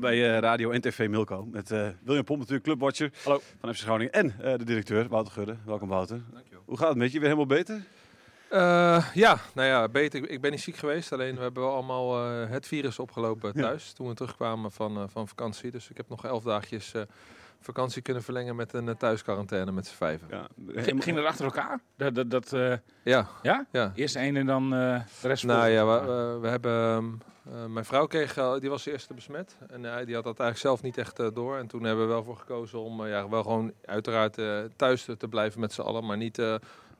Welkom bij eh, Radio en TV Milko. Met eh, William Pomp, natuurlijk clubwatcher Hallo. van FC Groningen. En eh, de directeur, Wouter Gudde. Welkom Wouter. Hoe gaat het met je? Weer helemaal beter? Ja, nou ja, beter. Ik- Ik ben niet ziek geweest. Alleen we hebben wel allemaal het virus opgelopen Ja. thuis. Toen we terugkwamen van, van vakantie. Dus ik heb nog elf dagjes vakantie kunnen verlengen met een eh, thuisquarantaine met z'n vijven. Ja, Ging, ging dat achter elkaar? Dat, dat, dat, eh, Ja, ja? ja. Eerst één en dan eh, de rest Nou ja, we, we, we hebben. ehm, eh, mijn vrouw kreeg, die was de eerste besmet. En die had dat eigenlijk zelf niet echt eh, door. En toen hebben we wel voor gekozen om ja, wel gewoon uiteraard eh, thuis te, te blijven met z'n allen. Maar niet eh,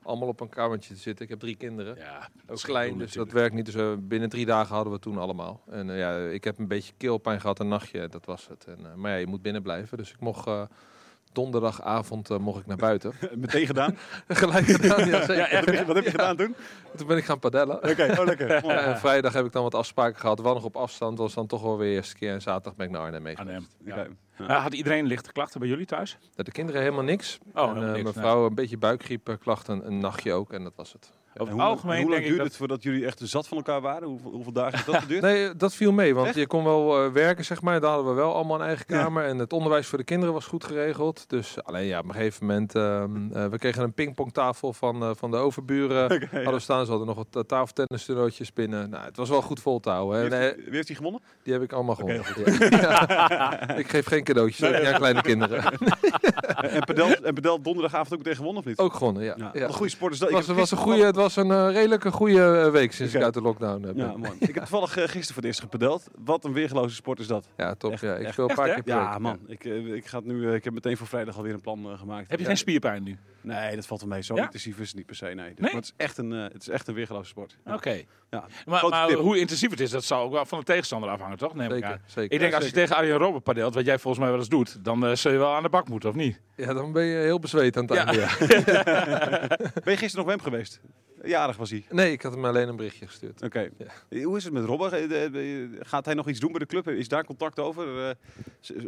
allemaal op een kamertje te zitten. Ik heb drie kinderen. Ja, Ook is klein, dus dat werkt niet. Dus eh, binnen drie dagen hadden we toen allemaal. En eh, ja, ik heb een beetje keelpijn gehad, een nachtje, dat was het. En, eh, maar ja, je moet binnen blijven. Dus ik mocht donderdagavond eh, mocht ik naar buiten. meteen gedaan. Gelijk gedaan, ja. Wat heb je, wat heb je gedaan toen? Toen ben ik gaan padellen. Oké, oh lekker. Ja, en vrijdag heb ik dan wat afspraken gehad, wel nog op afstand. was dan toch wel weer de eerste keer. En zaterdag ben ik naar Arnhem meegegaan. Arnhem. Eh, had iedereen lichte klachten bij jullie thuis? De kinderen helemaal niks. Oh, en, helemaal eh, niks, mijn nee. vrouw een beetje buikgriepklachten, een nachtje ook. En dat was het. Over En het hoe, algemeen hoe lang denk ik duurde dat... het voordat jullie echt zat van elkaar waren? Hoeveel, hoeveel dagen heeft dat geduurd? Nee, dat viel mee, want Echt? je kon wel eh, werken, zeg maar. Daar hadden we wel allemaal een eigen Ja. kamer. En het onderwijs voor de kinderen was goed geregeld. Dus alleen ja, op een gegeven moment... ehm, eh, we kregen een pingpongtafel van, eh, van de overburen. Ja. Hadden we staan, ze hadden nog wat tafeltennistoernooitjes binnen. Nou, het was wel goed vol te houden. Wie hè. heeft, wie heeft die gewonnen? die heb ik allemaal gewonnen. Ja. ik geef geen cadeautjes Nee. aan ja, kleine kinderen. en Padel, en Padel donderdagavond ook meteen gewonnen of niet? Ook gewonnen, ja. Ja, ja. Wat een goede sport is dat. Het was, was een goede, het was een eh, redelijke goede eh, week sinds ik uit de lockdown heb. Ja, mooi. Ik heb toevallig eh, gisteren voor het eerst gepadeld. Wat een weergeloze sport is dat. Ja, top. Echt, ja. Ik echt, speel een paar keer per Ja, week. man. Ik, eh, ik, ga het nu, eh, ik heb meteen voor vrijdag alweer een plan eh, gemaakt. Heb je Ja. geen spierpijn nu? Nee, dat valt wel mee. Zo Ja? intensief is het niet per se. Nee. Dus, Nee? Maar het is echt een, eh, het is echt een weergeloze sport. Oké. Ja. Maar, hoe intensief het is, dat zal ook wel van de tegenstander afhangen, toch? Neem ik Zeker, aan. zeker. Ik denk Ja, als je zeker. tegen Arjen Robben padeelt, wat jij volgens mij wel eens doet, dan eh, zul je wel aan de bak moeten, of niet? Ja, dan ben je heel bezweet aan het Ja. einde. Ja. Ben je gisteren nog hem geweest? Jarig was hij. Nee, ik had hem alleen een berichtje gestuurd. Oké. Hoe is het met Robben? Eh, eh, Gaat hij nog iets doen bij de club? Is daar contact over? Eh,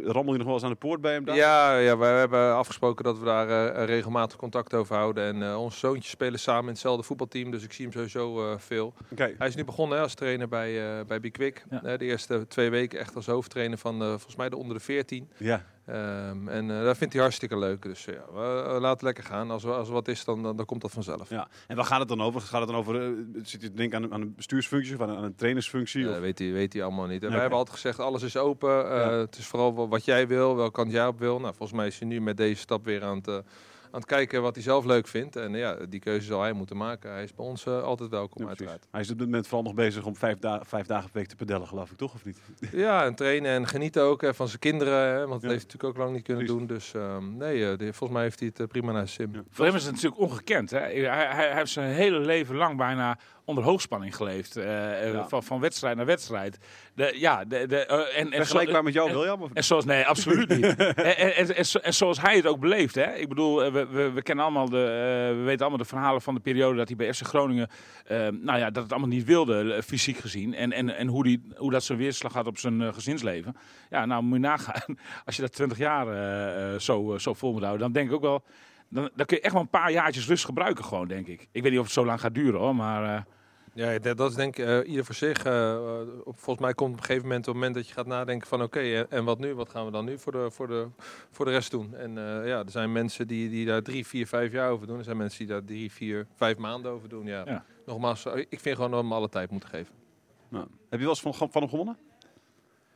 Rammel je nog wel eens aan de poort bij hem? Daar? Ja, ja, we hebben afgesproken dat we daar eh, regelmatig contact over houden. En eh onze zoontjes spelen samen in hetzelfde voetbalteam, dus ik zie hem sowieso eh, veel. Oké. Hij is nu begonnen hè, als trainer bij, eh bij Bikwik. Ja. De eerste twee weken echt als hoofdtrainer van eh, volgens mij de onder de 14. Ja. Ehm, en eh dat vindt hij hartstikke leuk. Dus ja, we, we laten lekker gaan. Als er, als er wat is, dan, dan, dan komt dat vanzelf. ja. En waar gaat het dan over? Gaat het dan over, zit je te denken aan, aan een bestuursfunctie of aan een, aan een trainersfunctie? Dat weet, hij, weet hij allemaal niet. En. Wij hebben altijd gezegd, alles is open. Eh, Ja. Het is vooral wa- wat jij wil, welke kant jij op wil. Nou, volgens mij is hij nu met deze stap weer aan het, aan het kijken wat hij zelf leuk vindt. En ja, die keuze zal hij moeten maken. Hij is bij ons eh, altijd welkom, Ja, uiteraard. Hij is op dit moment vooral nog bezig om vijf, da vijf dagen per week te pedellen, geloof ik, toch? Of niet? Ja, en trainen en genieten ook eh, van zijn kinderen. Hè, want dat Ja. heeft hij natuurlijk ook lang niet kunnen Precies. doen. Dus ehm, nee, eh, volgens mij heeft hij het prima naar zijn sim. Ja. Voor hem is het natuurlijk ongekend. Hè? Hij, hij, hij heeft zijn hele leven lang bijna onder hoogspanning geleefd. eh, eh, Ja. van, van wedstrijd naar wedstrijd. De, ja, de, de, eh, en, en, Vergelijkbaar met jou, en- William? Of? En zoals, nee, absoluut niet. en, en, en, en zo- en zoals hij het ook beleeft. Hè? Ik bedoel, we, we, we kennen allemaal de, eh, we weten allemaal de verhalen van de periode dat hij bij FC Groningen, eh, nou ja, dat het allemaal niet wilde, fysiek gezien. En, en, en hoe, die, hoe dat zijn weerslag had op zijn gezinsleven. Ja, nou moet je nagaan. Als je dat 20 jaar zo, zo vol moet houden, dan denk ik ook wel, dan, dan kun je echt wel een paar jaartjes rust gebruiken gewoon, denk ik. Ik weet niet of het zo lang gaat duren hoor, maar... eh, Ja, dat, dat is denk ik eh, ieder voor zich. Eh, op, volgens mij komt op een gegeven moment het moment dat je gaat nadenken van oké, en, en wat nu? Wat gaan we dan nu voor de, voor de, voor de rest doen? En eh, ja, er zijn mensen die, die daar drie, vier, vijf jaar over doen. Er zijn mensen die daar drie, vier, vijf maanden over doen. Ja. Ja. Nogmaals, ik vind gewoon dat we hem alle tijd moeten geven. Nou, heb je wel eens van, van hem gewonnen?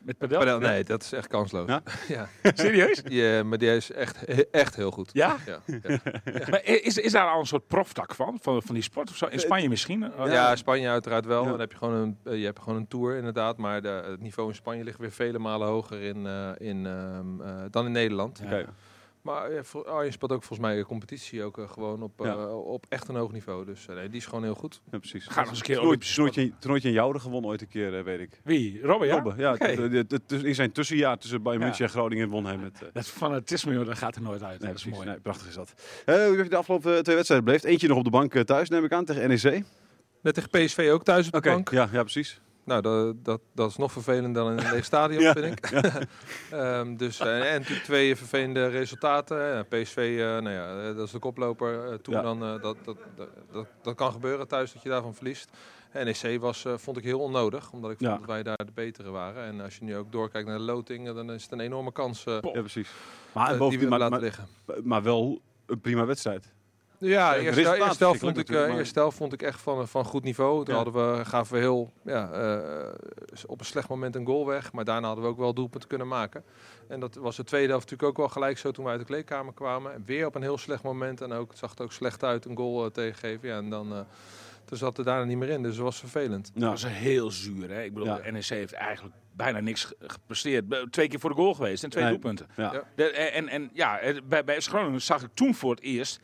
Met padel? Padel, nee, dat is echt kansloos. Ja? ja. Serieus? Ja, maar die is echt, echt heel goed. Ja? Ja, ja. Maar is, is daar al een soort proftak van, van, van die sport of zo? In Spanje misschien? Oh, Ja, Spanje uiteraard wel. Ja. Dan heb je gewoon een, eh, je hebt gewoon een tour inderdaad. Maar de, het niveau in Spanje ligt weer vele malen hoger in, eh, in, ehm, eh, dan in Nederland. Ja. Maar eh, voor- Arjen speelt ook volgens mij een competitie ook eh, gewoon op, eh, Ja. op echt een hoog niveau. Dus eh, nee, die is gewoon heel goed. Ja, precies. Ga nog eens een keer Olympische. Toernooitje toernooitje in Jouden gewonnen ooit een keer, eh, weet ik. Wie? Robben, ja? Robben, ja. In zijn tussenjaar tussen Bayern Ja. München en Groningen won hij met... Dat fanatisme, joh, dat gaat er nooit uit. Nee, dat is precies. mooi. Nee, prachtig is dat. Eh, hoe heb je de afgelopen twee wedstrijden beleefd? Eentje nog op de bank thuis, neem ik aan, tegen NEC. Net tegen PSV ook thuis op de Oké, bank. ja, ja, precies. Nou, dat, dat, dat is nog vervelender dan in een leeg stadion, Ja, vind ik. Ehm, dus, eh, en natuurlijk twee vervelende resultaten. Ja, PSV, eh, nou ja, eh, dat is de koploper. Toen Ja. dan, dat, dat, dat, dat, kan gebeuren thuis dat je daarvan verliest. NEC was, vond ik heel onnodig, omdat ik vond dat wij daar de betere waren. En als je nu ook doorkijkt naar de loting, eh, dan is het een enorme kans Ja, precies. Maar, die we maar, laten maar, liggen. maar wel een prima wedstrijd. Ja, de eerst, resultaten eerst, stel vond ik, eh, maar- eerst stel vond ik echt van, van goed niveau. Toen Ja. hadden we, gaven we heel ja, eh, op een slecht moment een goal weg. Maar daarna hadden we ook wel doelpunten kunnen maken. En dat was de tweede helft natuurlijk ook wel gelijk zo toen we uit de kleedkamer kwamen. En weer op een heel slecht moment. En ook, het zag er ook slecht uit, een goal eh, tegengeven. Ja, en dan eh, toen zat er daarna niet meer in. Dus dat was vervelend. Ja. Dat was heel zuur. Hè? Ik bedoel, Ja. de NEC heeft eigenlijk bijna niks ge- gepresteerd. Twee keer voor de goal geweest en twee Nee. doelpunten. Ja. Ja. De- en, en ja, het- bij, bij Groningen zag ik toen voor het eerst...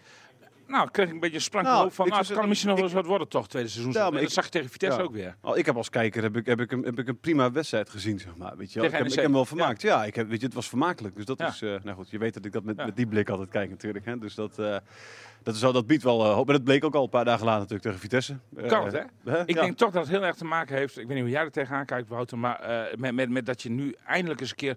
Nou, kreeg ik een beetje een sprankje Nou, hoofd van... ik Nou, het kan misschien nog ik- wel eens wat worden toch, tweede seizoen. Ja, maar en dat ik- zag je tegen Vitesse ja. ook weer. Al, ik heb als kijker heb ik, heb ik, een, heb ik een prima wedstrijd gezien, zeg maar. Weet je wel. Ik, heb, ik heb hem wel vermaakt. Ja, ik heb, weet je, het was vermakelijk. Dus dat is, eh, nou goed, je weet dat ik dat met, die blik altijd kijk natuurlijk. Hè. Dus dat, eh, dat, is dat biedt wel eh, hoop. Maar dat bleek ook al een paar dagen later natuurlijk tegen Vitesse. Kan het, hè? Ik denk toch dat het heel erg te maken heeft... Ik weet niet hoe jij er tegenaan kijkt, Wouter... Maar met, met, met dat je nu eindelijk eens een keer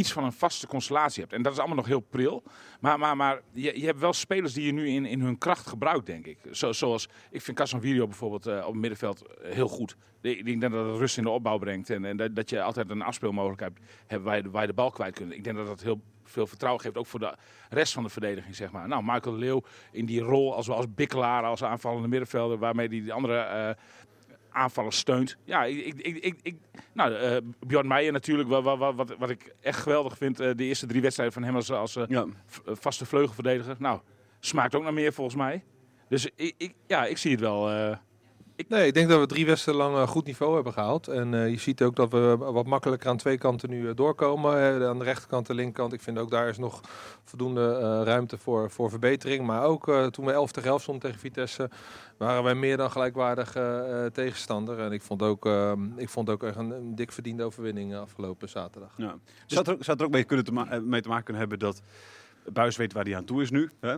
iets van een vaste constellatie hebt. En dat is allemaal nog heel pril. Maar, maar, maar je, je hebt wel spelers die je nu in, in hun kracht gebruikt, denk ik. Zo, zoals, ik vind Casemiro bijvoorbeeld eh, op het middenveld eh, heel goed. Ik denk dat het rust in de opbouw brengt. En, en dat, dat je altijd een afspeelmogelijkheid hebt waar je, waar je de bal kwijt kunt. Ik denk dat dat heel veel vertrouwen geeft, ook voor de rest van de verdediging, zeg maar. Nou, Michael Leeuw in die rol als, als bikkelaar, als aanvallende middenvelder, waarmee hij die andere eh, aanvallers steunt. Ja, ik, ik, ik, ik, nou, eh Bjorn Meijer natuurlijk, wat, wat, wat, wat ik echt geweldig vind, eh, de eerste drie wedstrijden van hem als, als Ja. eh, vaste vleugelverdediger. Nou, smaakt ook naar meer volgens mij. Dus ik, ik, ja, ik zie het wel. Eh, Nee, ik denk dat we drie wedstrijden lang een goed niveau hebben gehaald. En eh, je ziet ook dat we wat makkelijker aan twee kanten nu eh, doorkomen. Eh, aan de rechterkant en linkerkant. Ik vind ook daar is nog voldoende eh, ruimte voor, voor verbetering. Maar ook eh, toen we 11 tegen 11 stonden tegen Vitesse, waren wij meer dan gelijkwaardige eh, tegenstander. En ik vond ook, eh, ik vond ook echt een, een dik verdiende overwinning eh, afgelopen zaterdag. Ja. Zou, het er, ook- zou het er ook mee, kunnen te eh, mee te maken kunnen hebben dat Buis weet waar hij aan toe is nu? Hè?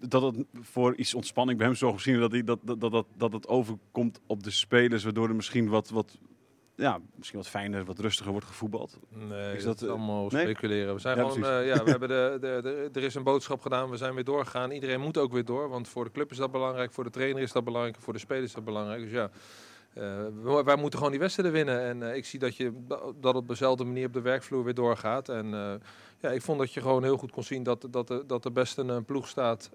Dat het voor iets ontspanning bij hem zorgt misschien dat, hij, dat, dat, dat, dat, het overkomt op de spelers, waardoor er misschien wat, wat, ja, misschien wat fijner, wat rustiger wordt gevoetbald. Nee, Is dat, dat, is eh, allemaal nee? speculeren. We zijn Ja, gewoon, eh, ja, we hebben de, de, de, er is een boodschap gedaan, we zijn weer doorgegaan. Iedereen moet ook weer door, want voor de club is dat belangrijk, voor de trainer is dat belangrijk, voor de spelers is dat belangrijk. Dus ja, eh, wij moeten gewoon die wedstrijden winnen. En eh, ik zie dat, je, dat het op dezelfde manier op de werkvloer weer doorgaat. En eh, ja, ik vond dat je gewoon heel goed kon zien dat, dat, er- dat er best een, ploeg staat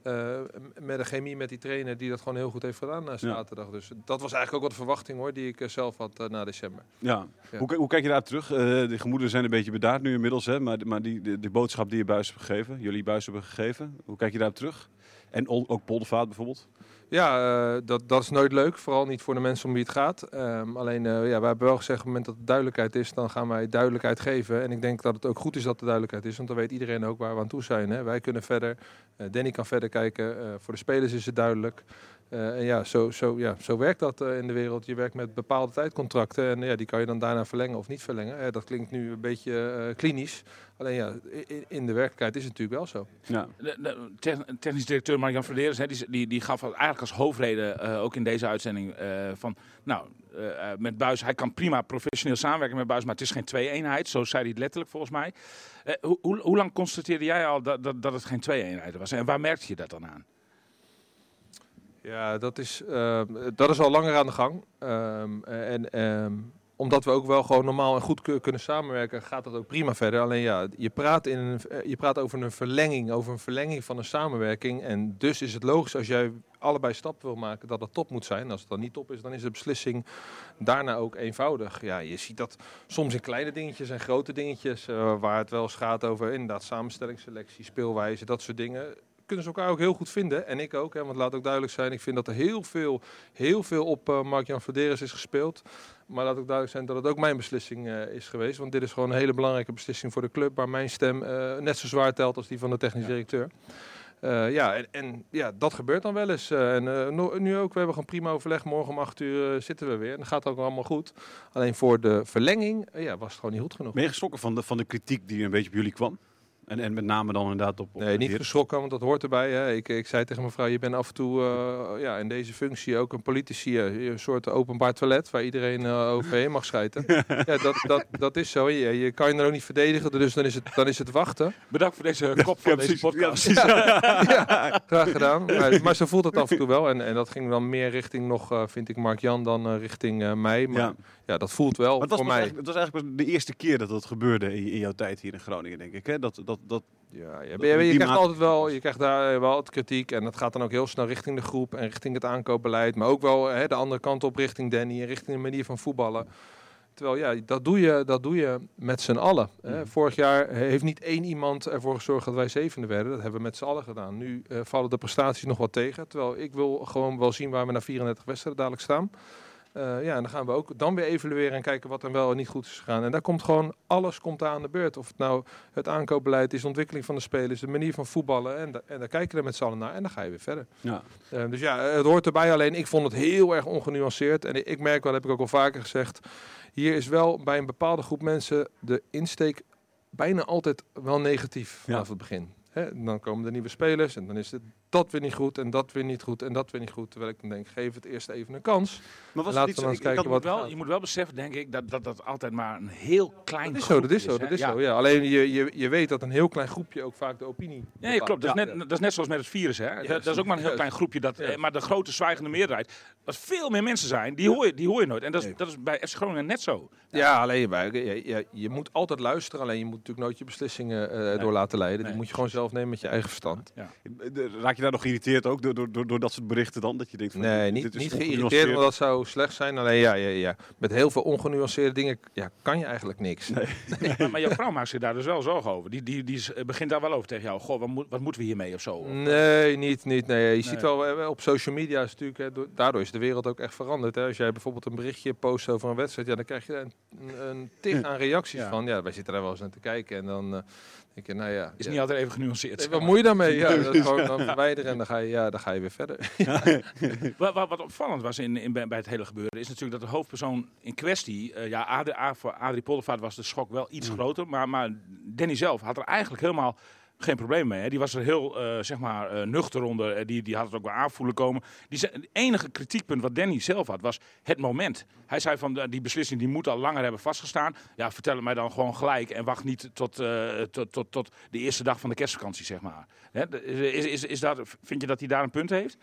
met een chemie met die trainer die dat gewoon heel goed heeft gedaan na zaterdag. Dus dat was eigenlijk ook wat de verwachting hoor, die ik zelf had na december. Ja. Ja. Hoe, hoe kijk je daar terug? De gemoederen zijn een beetje bedaard nu inmiddels, hè? maar, maar die, de, de boodschap die je Buis hebt gegeven, jullie Buis hebben gegeven, hoe kijk je daarop terug? En ook Poldervaart bijvoorbeeld? Ja, eh, dat, dat is nooit leuk. Vooral niet voor de mensen om wie het gaat. Ehm, alleen, eh, ja, wij hebben wel gezegd, op het moment dat er duidelijkheid is, dan gaan wij duidelijkheid geven. En ik denk dat het ook goed is dat er duidelijkheid is, want dan weet iedereen ook waar we aan toe zijn. Hè. Wij kunnen verder, eh, Danny kan verder kijken. Voor de spelers is het duidelijk. Eh, en ja zo, zo, ja, zo werkt dat eh, in de wereld. Je werkt met bepaalde tijdcontracten en ja, die kan je dan daarna verlengen of niet verlengen. Eh, dat klinkt nu een beetje eh, klinisch. Alleen ja, in, in de werkelijkheid is het natuurlijk wel zo. Ja. De, de te- technisch directeur Marjan Verderes, hè, die, die, die gaf eigenlijk als hoofdreden, eh, ook in deze uitzending, eh, van nou, met Buis, hij kan prima professioneel samenwerken met Buis, maar het is geen twee-eenheid, zo zei hij het letterlijk volgens mij. Eh, hoe, hoe, hoe lang constateerde jij al dat, dat, dat het geen twee-eenheid was en waar merkte je dat dan aan? Ja, dat is, eh, dat is al langer aan de gang. Ehm, en ehm, omdat we ook wel gewoon normaal en goed ku- kunnen samenwerken, gaat dat ook prima verder. Alleen ja, je praat, in een, je praat over een verlenging, over een verlenging van een samenwerking. En dus is het logisch als jij allebei stappen wil maken, dat dat top moet zijn. Als het dan niet top is, dan is de beslissing daarna ook eenvoudig. Ja, je ziet dat soms in kleine dingetjes en grote dingetjes, eh, waar het wel eens gaat over inderdaad samenstelling, selectie, speelwijze, dat soort dingen. Kunnen ze elkaar ook heel goed vinden. En ik ook, hè, want laat ook duidelijk zijn, ik vind dat er heel veel, heel veel op eh, Mark-Jan Verderes is gespeeld. Maar laat ook duidelijk zijn dat het ook mijn beslissing eh, is geweest. Want dit is gewoon een hele belangrijke beslissing voor de club. Waar mijn stem eh, net zo zwaar telt als die van de technisch directeur. Ja, en, en ja, dat gebeurt dan wel eens. En no- nu ook, we hebben gewoon prima overleg. Morgen om acht uur zitten we weer. En dat gaat ook allemaal goed. Alleen voor de verlenging ja, was het gewoon niet goed genoeg. Ben je geschrokken van de, van de kritiek die een beetje op jullie kwam? En, en met name dan inderdaad op... op Nee, niet geschrokken, want dat hoort erbij. Hè. Ik, ik zei tegen mevrouw, je bent af en toe eh, ja, in deze functie ook een politici, eh, een soort openbaar toilet waar iedereen eh, overheen mag schijten. ja, dat, dat, dat is zo. Je, je kan je er ook niet verdedigen, dus dan is het, dan is het wachten. Bedankt voor deze kop van Ja, deze. Ja, podcast. ja, graag gedaan. Maar, maar zo voelt het af en toe wel. En, en dat ging dan meer richting nog, eh, vind ik, Mark-Jan dan eh, richting eh, mij. Maar Ja. dat voelt wel Maar het was, voor pas mij. eigenlijk, het was eigenlijk de eerste keer dat dat gebeurde in, in jouw tijd hier in Groningen, denk ik. Hè? Dat, dat, dat, Ja, je, Dat je, krijgt altijd wel, je krijgt daar wel wat kritiek en dat gaat dan ook heel snel richting de groep en richting het aankoopbeleid, maar ook wel hè, de andere kant op richting Danny en richting de manier van voetballen. Terwijl ja, dat doe je, dat doe je met z'n allen. Hè. Mhm. Vorig jaar heeft niet één iemand ervoor gezorgd dat wij zevende werden. Dat hebben we met z'n allen gedaan. Nu eh, vallen de prestaties nog wat tegen. Terwijl ik wil gewoon wel zien waar we na 34 wedstrijden dadelijk staan. Eh, ja, en dan gaan we ook dan weer evalueren en kijken wat er wel en niet goed is gegaan. En daar komt gewoon alles komt daar aan de beurt. Of het nou het aankoopbeleid is, de ontwikkeling van de spelers, de manier van voetballen. En, da- en daar kijken we met z'n allen naar en dan ga je weer verder. ja. Eh, dus ja, het hoort erbij. Alleen ik vond het heel erg ongenuanceerd. En ik merk wel, heb ik ook al vaker gezegd. Hier is wel bij een bepaalde groep mensen de insteek bijna altijd wel negatief vanaf het begin. Hè, dan komen er nieuwe spelers en dan is het dat weer niet goed en dat weer niet goed en dat weer niet goed. Terwijl ik dan denk, geef het eerst even een kans. Maar was Laten we eens kijken wat- Je moet wel, je moet wel beseffen, denk ik, dat dat, dat altijd maar een heel klein Dat is zo, dat is zo, dat is zo. Ja. Alleen je, je, je weet dat een heel klein groepje ook vaak de opinie Nee, klopt. Dat is, net, dat is net zoals met het virus. Hè? Dat, dat is ook maar een heel klein groepje. Dat, eh. Maar de grote zwijgende meerderheid, als veel meer mensen zijn, die hoor je, die hoor je nooit. En dat is, Nee. dat is bij FC Groningen net zo. Ja, alleen maar, je, je, je moet altijd luisteren. Alleen je moet natuurlijk nooit je beslissingen eh, door laten leiden. Nee. Die moet je gewoon zelf nemen met je eigen verstand. Raak je daar nog geïrriteerd ook door, door, door, door dat soort berichten dan? Dat je denkt van, Nee, dit niet, is niet geïrriteerd, want dat zou slecht zijn. Alleen ja, ja, ja, met heel veel ongenuanceerde dingen ja, kan je eigenlijk niks. Maar, maar jouw vrouw maakt zich daar dus wel zorgen over. Die, die, die begint daar wel over tegen jou. Goh, wat, moet, wat moeten we hiermee of zo? Nee, niet. niet nee. Je Nee. ziet wel eh, op social media is natuurlijk, hè, door- daardoor is de wereld ook echt veranderd. Hè. Als jij bijvoorbeeld een berichtje post over een wedstrijd, ja, dan krijg je een, een, tig aan reacties Ja. van. Ja, wij zitten daar wel eens naar te kijken en dan eh, denk je, nou ja. Is ja. niet altijd even genuanceerd. Nee, wat moet je daarmee? Ja, dat gewoon dan verwijderen en dan ga je, ja, dan ga je weer verder. Wat, wat, wat opvallend was in, in, bij het hele gebeuren is natuurlijk dat de hoofdpersoon in kwestie, eh, ja, Adrie, voor Adrie Poldervaart was de schok wel iets groter, maar, maar Danny zelf had er eigenlijk helemaal geen probleem mee. Hè. Die was er heel, eh, zeg maar, eh, nuchter onder. Eh, die, die had het ook wel aanvoelen komen. Die het enige kritiekpunt wat Danny zelf had, was het moment. Hij zei van, die beslissing die moet al langer hebben vastgestaan. Ja, vertel het mij dan gewoon gelijk en wacht niet tot, tot, tot, tot de eerste dag van de kerstvakantie, zeg maar. Hè, is, is, is dat, vind je dat hij daar een punt heeft?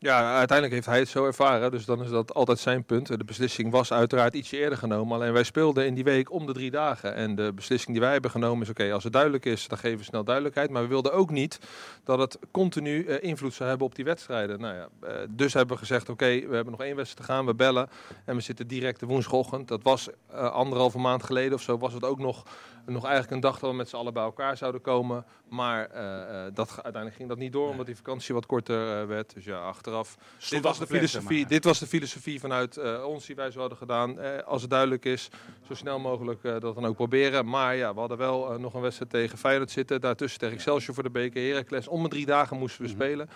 Ja, uiteindelijk heeft hij het zo ervaren, dus dan is dat altijd zijn punt. De beslissing was uiteraard ietsje eerder genomen, alleen wij speelden in die week om de drie dagen. En de beslissing die wij hebben genomen is, oké, als het duidelijk is, dan geven we snel duidelijkheid. Maar we wilden ook niet dat het continu eh, invloed zou hebben op die wedstrijden. Nou ja, eh, dus hebben we gezegd, oké, we hebben nog één wedstrijd te gaan, we bellen. En we zitten direct de woensdagochtend. Dat was eh, anderhalve maand geleden of zo, was het ook nog, nog eigenlijk een dag dat we met z'n allen bij elkaar zouden komen. Maar eh, eh, dat, uiteindelijk ging dat niet door, omdat die vakantie wat korter eh, werd. Dus ja, achteraf Stond dit was, de filosofie, maar. dit was de filosofie vanuit ons die wij zo hadden gedaan. Als het duidelijk is, zo snel mogelijk dat dan ook proberen. Maar ja, we hadden wel nog een wedstrijd tegen Feyenoord zitten. Daartussen tegen Excelsior voor de beker. Heracles. Om de drie dagen moesten we spelen.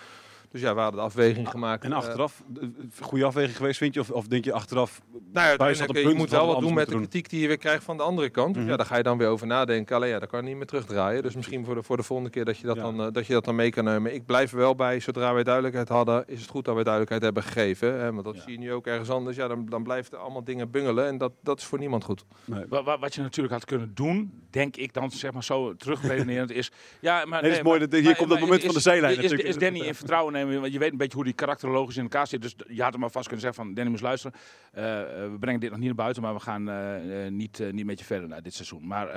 Dus ja, we hadden de afweging gemaakt. En Eh, achteraf, goede afweging geweest vind je? Of, of denk je achteraf, nou ja, eh, je moet wel we wat doen met de kritiek die je weer krijgt van de andere kant. Mhm. Ja, daar ga je dan weer over nadenken. Alleen ja, daar kan je niet meer terugdraaien. Dus misschien voor de, voor de volgende keer dat je dat, Ja. dan, eh, dat je dat dan mee kan nemen. Ik blijf er wel bij, zodra wij duidelijkheid hadden, is het goed dat wij duidelijkheid hebben gegeven. Hè? Want dat Ja. zie je nu ook ergens anders. Ja, dan, dan blijft er allemaal dingen bungelen. En dat, dat is voor niemand goed. nee. Wa- wa- Wat je natuurlijk had kunnen doen, denk ik dan zeg maar zo terugredenerend is. Ja, maar Nee, dat is mooi, dat- hier komt dat moment van de zijlijn Is, is, natuurlijk. is Danny in vertrouwen want je weet een beetje hoe die karakterologisch in elkaar zit. Dus je had hem alvast kunnen zeggen van, Danny moest luisteren. Eh, eh, we brengen dit nog niet naar buiten, maar we gaan eh, niet, eh, niet met je verder naar dit seizoen. Maar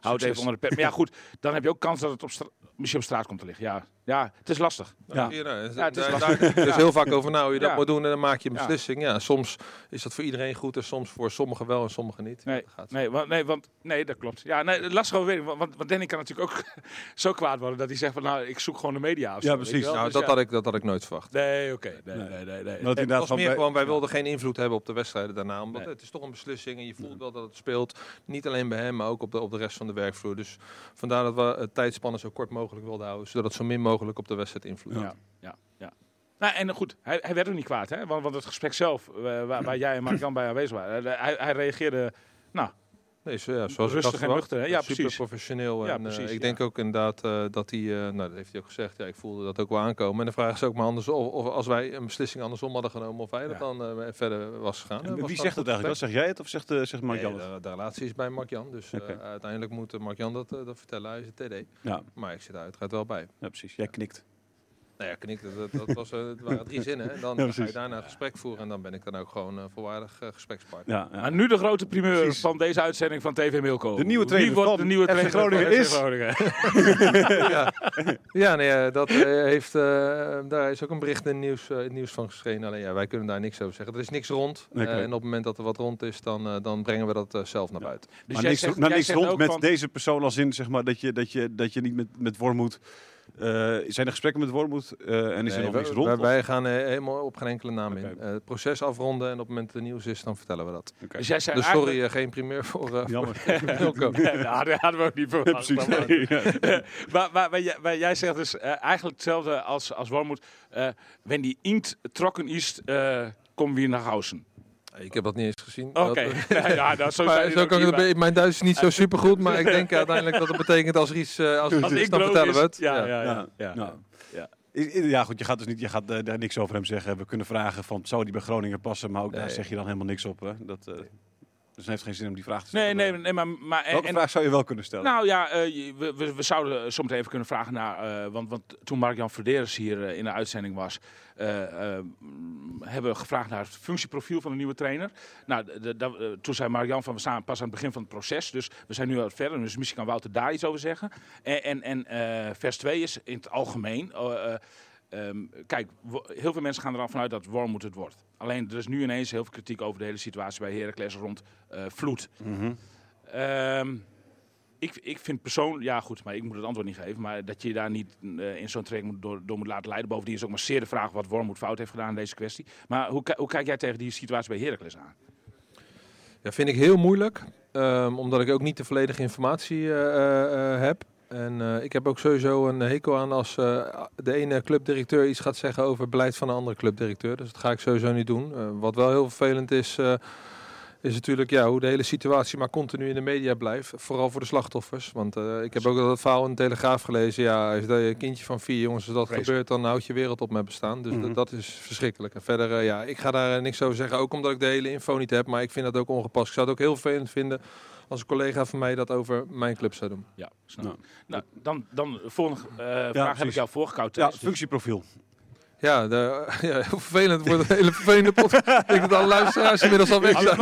houd het even onder de pet. Maar ja, goed, dan heb je ook kans dat het op misschien op straat komt te liggen. Ja, ja het is lastig. Ja. Ja. nou, het is lastig. daar dus heel vaak over hoe je dat Ja. moet doen en dan maak je een beslissing. Ja. soms is dat voor iedereen goed en soms voor sommigen wel en sommigen niet. Nee, Dat gaat. nee, want, nee, want, nee, dat klopt. Ja, nee, lastig overweging. Want, want, want Danny kan natuurlijk ook zo kwaad worden dat hij zegt van, nou, ik zoek gewoon de media. Of Ja, precies. Nou, Dus dat, ja. had ik, dat had ik nooit verwacht. Nee, oké. Nee, Nee. nee, nee, Het was meer bij- gewoon, wij wilden geen invloed hebben op de wedstrijden daarna. Omdat Nee. het is toch een beslissing en je voelt wel dat het speelt. Niet alleen bij hem, maar ook op de, op de rest van de werkvloer. Dus vandaar dat we het tijdspannen zo kort mogelijk wilden houden. Zodat het zo min mogelijk op de wedstrijd invloed. Ja, ja, ja. Nou, en goed, hij, hij werd ook niet kwaad, hè? Want, want het gesprek zelf, eh, waar, jij en Mark-Jan bij aanwezig waren, hij, hij reageerde, nou, Nee, zo, ja, zoals Rustig en nuchter, hè? Ja, super precies. professioneel. Ja, en, eh, precies, ik denk ook inderdaad eh, dat hij, eh, nou dat heeft hij ook gezegd, ja, ik voelde dat ook wel aankomen. En de vraag is ook maar andersom, of, of als wij een beslissing andersom hadden genomen, of hij dat dan verder was gegaan. En was wie dat zegt het goed eigenlijk? Dat zeg jij het of zegt, zegt Mark Nee, Jan het? de, de relatie is bij Mark-Jan, dus eh, Oké. uiteindelijk moet Mark-Jan dat, eh, dat vertellen. Hij is het TD. Ja, Maar ik zit daar uiteraard wel bij. ja, precies. Jij knikt. Nou ja, knik, dat, dat, was, eh, het waren drie zinnen. En dan Ja, ga je daarna een gesprek voeren en dan ben ik dan ook gewoon eh volwaardig eh, gesprekspartner. Ja, ja. maar nu de grote primeur Precies. van deze uitzending van TV Milko. De nieuwe Wie trainer wordt van de nieuwe FC trainer Groningen is- Groningen? ja, ja nee, dat eh, heeft, eh, daar is ook een bericht in het nieuws, eh, het nieuws van geschreven. Alleen ja, wij kunnen daar niks over zeggen. Er is niks rond. Nee, Eh, en op het moment dat er wat rond is, dan, eh, dan brengen we dat zelf naar Ja. buiten. Dus maar jij niks, zegt- nou, jij niks zegt rond ook met van- deze persoon als in zeg maar, dat, je, dat, je, dat je niet met, met Wormoed... eh, zijn er gesprekken met Wormoed eh, en is er nog niks rond? wij, wij gaan eh, helemaal op geen enkele naam in. Oké. Eh, het proces afronden en op het moment dat er nieuws is, dan vertellen we dat. Oké. Dus jij zei Dus eigenlijk- sorry, eh, geen primeur voor, eh Jammer. voor. Nee, nou, hadden we ook niet verwacht. precies. Maar- Nee, ja. maar, maar, maar, jij- maar jij zegt dus eh, eigenlijk hetzelfde als, als Wormoed. Eh wenn die inkt trokken is, eh komen we naar Hausen. Ik heb dat niet eens gezien. Oké. Ja, ja, nou, zo Maar kan ik het, mijn Duits is niet zo supergoed, maar ik denk uiteindelijk dat het betekent als er iets, eh, als er maar iets ik dan vertellen is, we het. Ja, ja, Ja, ja. ja, ja. ja. Goed, je gaat dus niet, je gaat eh, daar niks over hem zeggen. We kunnen vragen van, zou die bij Groningen passen? Maar ook daar zeg je dan helemaal niks op. Hè? Dat, eh, Dus het heeft geen zin om die vraag te Nee, stellen. nee, nee, maar... maar Welke en, vraag zou je wel kunnen stellen? Nou ja, eh, we, we, we zouden zometeen even kunnen vragen naar... eh, want, want toen Mark-Jan Verderes hier eh, in de uitzending was... hebben we gevraagd naar het functieprofiel van de nieuwe trainer. Nou, de- toen zei Mark-Jan van we staan pas aan het begin van het proces. Dus we zijn nu al verder. Dus misschien kan Wouter daar iets over zeggen. En, en, en vers 2 is in het algemeen... eh, eh, ehm, kijk, heel veel mensen gaan er al vanuit dat Wormoed het wordt. Alleen er is nu ineens heel veel kritiek over de hele situatie bij Heracles rond eh, Vloed. Mhm. Ehm, ik, ik vind persoonlijk, ja goed, maar ik moet het antwoord niet geven. Maar dat je je daar niet eh, in zo'n moet door, door moet laten leiden. Bovendien is ook maar zeer de vraag wat Wormoed fout heeft gedaan in deze kwestie. Maar hoe, hoe kijk jij tegen die situatie bij Heracles aan? Ja, vind ik heel moeilijk. ehm, omdat ik ook niet de volledige informatie eh, heb. En eh, ik heb ook sowieso een hekel aan als eh, de ene clubdirecteur iets gaat zeggen over het beleid van een andere clubdirecteur. Dus dat ga ik sowieso niet doen. Eh, wat wel heel vervelend is, is natuurlijk ja, hoe de hele situatie maar continu in de media blijft. Vooral voor de slachtoffers. Want ik heb ook dat verhaal in de Telegraaf gelezen. Ja, als dat je kindje van vier jongens, als dat gebeurt, dan houdt je wereld op met bestaan. Dus Mhm. dat- dat is verschrikkelijk. En verder, ja, ik ga daar niks over zeggen. Ook omdat ik de hele info niet heb. Maar ik vind dat ook ongepast. Ik zou het ook heel vervelend vinden als een collega van mij dat over mijn club zou doen. Ja, snap. Nou, Nou, dan, dan de volgende eh, vraag heb ik jou voorgekoud. Ja. Dus- functieprofiel. Ja, de, ja heel vervelend. Wordt een hele vervelende pot. ik denk dat alle luisteraars inmiddels al weg zijn.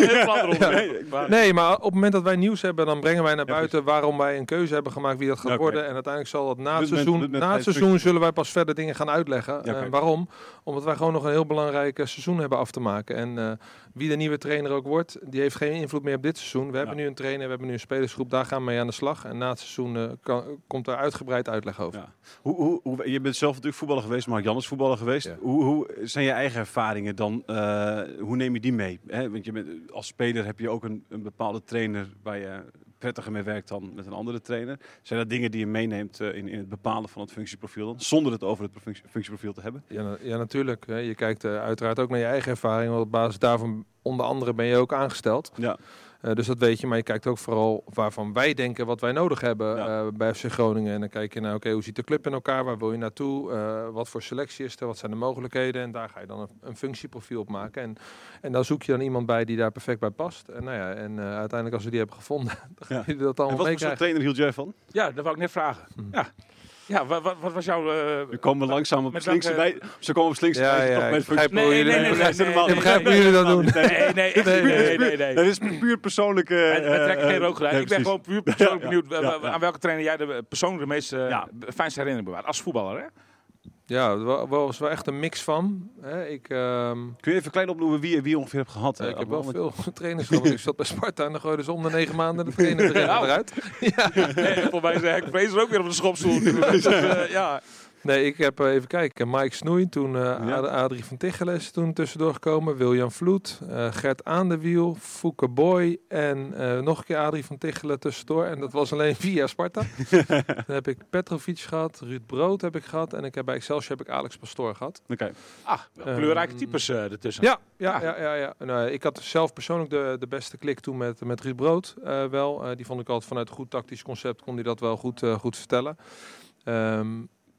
Nee, Maar- maar op het moment dat wij nieuws hebben, dan brengen wij naar buiten waarom wij een keuze hebben gemaakt wie dat gaat worden. En uiteindelijk zal dat na het seizoen, met- met na het seizoen zullen wij pas verder dingen gaan uitleggen. Eh, waarom? Omdat wij gewoon nog een heel belangrijk eh, seizoen hebben af te maken. En eh, wie de nieuwe trainer ook wordt, die heeft geen invloed meer op dit seizoen. We hebben nu een trainer, we hebben nu een spelersgroep, daar gaan we mee aan de slag. En na het seizoen kan, komt er uitgebreid uitleg over. Ja. Hoe, hoe, hoe, je bent zelf natuurlijk voetballer geweest, Mark Jan is voetballer geweest. Ja. Hoe, hoe zijn je eigen ervaringen dan? eh, hoe neem je die mee? Hè? Want je bent, als speler heb je ook een, een bepaalde trainer waar je prettiger mee werkt dan met een andere trainer. Zijn dat dingen die je meeneemt eh, in, in het bepalen van het functieprofiel dan? Zonder het over het functie- functieprofiel te hebben? Ja, na- ja natuurlijk. Hè. Je kijkt eh, uiteraard ook naar je eigen ervaring. Want op basis daarvan, onder andere, ben je ook aangesteld. Ja. Eh, dus dat weet je. Maar je kijkt ook vooral waarvan wij denken wat wij nodig hebben Ja. eh, bij FC Groningen. En dan kijk je naar, oké, hoe ziet de club in elkaar? Waar wil je naartoe? Eh, wat voor selectie is er? Wat zijn de mogelijkheden? En daar ga je dan een, een functieprofiel op maken. En, en dan zoek je dan iemand bij die daar perfect bij past. En, nou ja, en eh, uiteindelijk als we die hebben gevonden, dan Ja. ga je dat En allemaal wat voor trainer hield jij van? Ja, dat wou ik net vragen. Hm. Ja. Ja, wat, wat, wat was jouw... eh, We komen langzaam op Met slinkse bij. Ze komen op slinkse Ja, met begrijp Nee, jullie- nee, nee, nee, begrijp jullie dat doen. Nee, nee, echt Nee, niet. nee, nee, nee, nee. Dat is puur persoonlijke... Eh, trekken geen eh, rookgelijk. nee, ik ben gewoon puur persoonlijk benieuwd aan welke trainer jij de persoonlijk de meest eh, fijnste herinnering bewaart. Als voetballer, hè? Ja, was wel echt een mix van. Hè. Ik, ehm, Kun je even klein opnoemen wie, wie je ongeveer hebt gehad? Ja, eh, ik heb wel veel trainers gehad. Ik zat bij Sparta en dan gooiden ze om de negen maanden de trainer eruit. Ja. Nee, volgens mij is Henk Vrezer ook weer op de schopstoel. Dus, eh, ja. Nee, ik heb eh, even kijken. Mike Snoei, toen eh, Ja. Adrie van Tichelen is toen tussendoor gekomen. William Vloed, eh, Gert Aandewiel, Fouke Boy en eh, nog een keer Adrie van Tichelen tussendoor. En dat was alleen via Sparta. Dan heb ik Petrovic gehad, Ruud Brood heb ik gehad. En ik heb bij Excelsior heb ik Alex Pastoor gehad. Oké. Ah, Ehm, kleurrijke types eh, ertussen. Ja, ja, Ah. ja, ja. ja. Nou, ik had zelf persoonlijk de, de beste klik toen met, met Ruud Brood eh, wel. Eh, die vond ik altijd vanuit een goed tactisch concept kon hij dat wel goed, eh, goed vertellen. Ehm,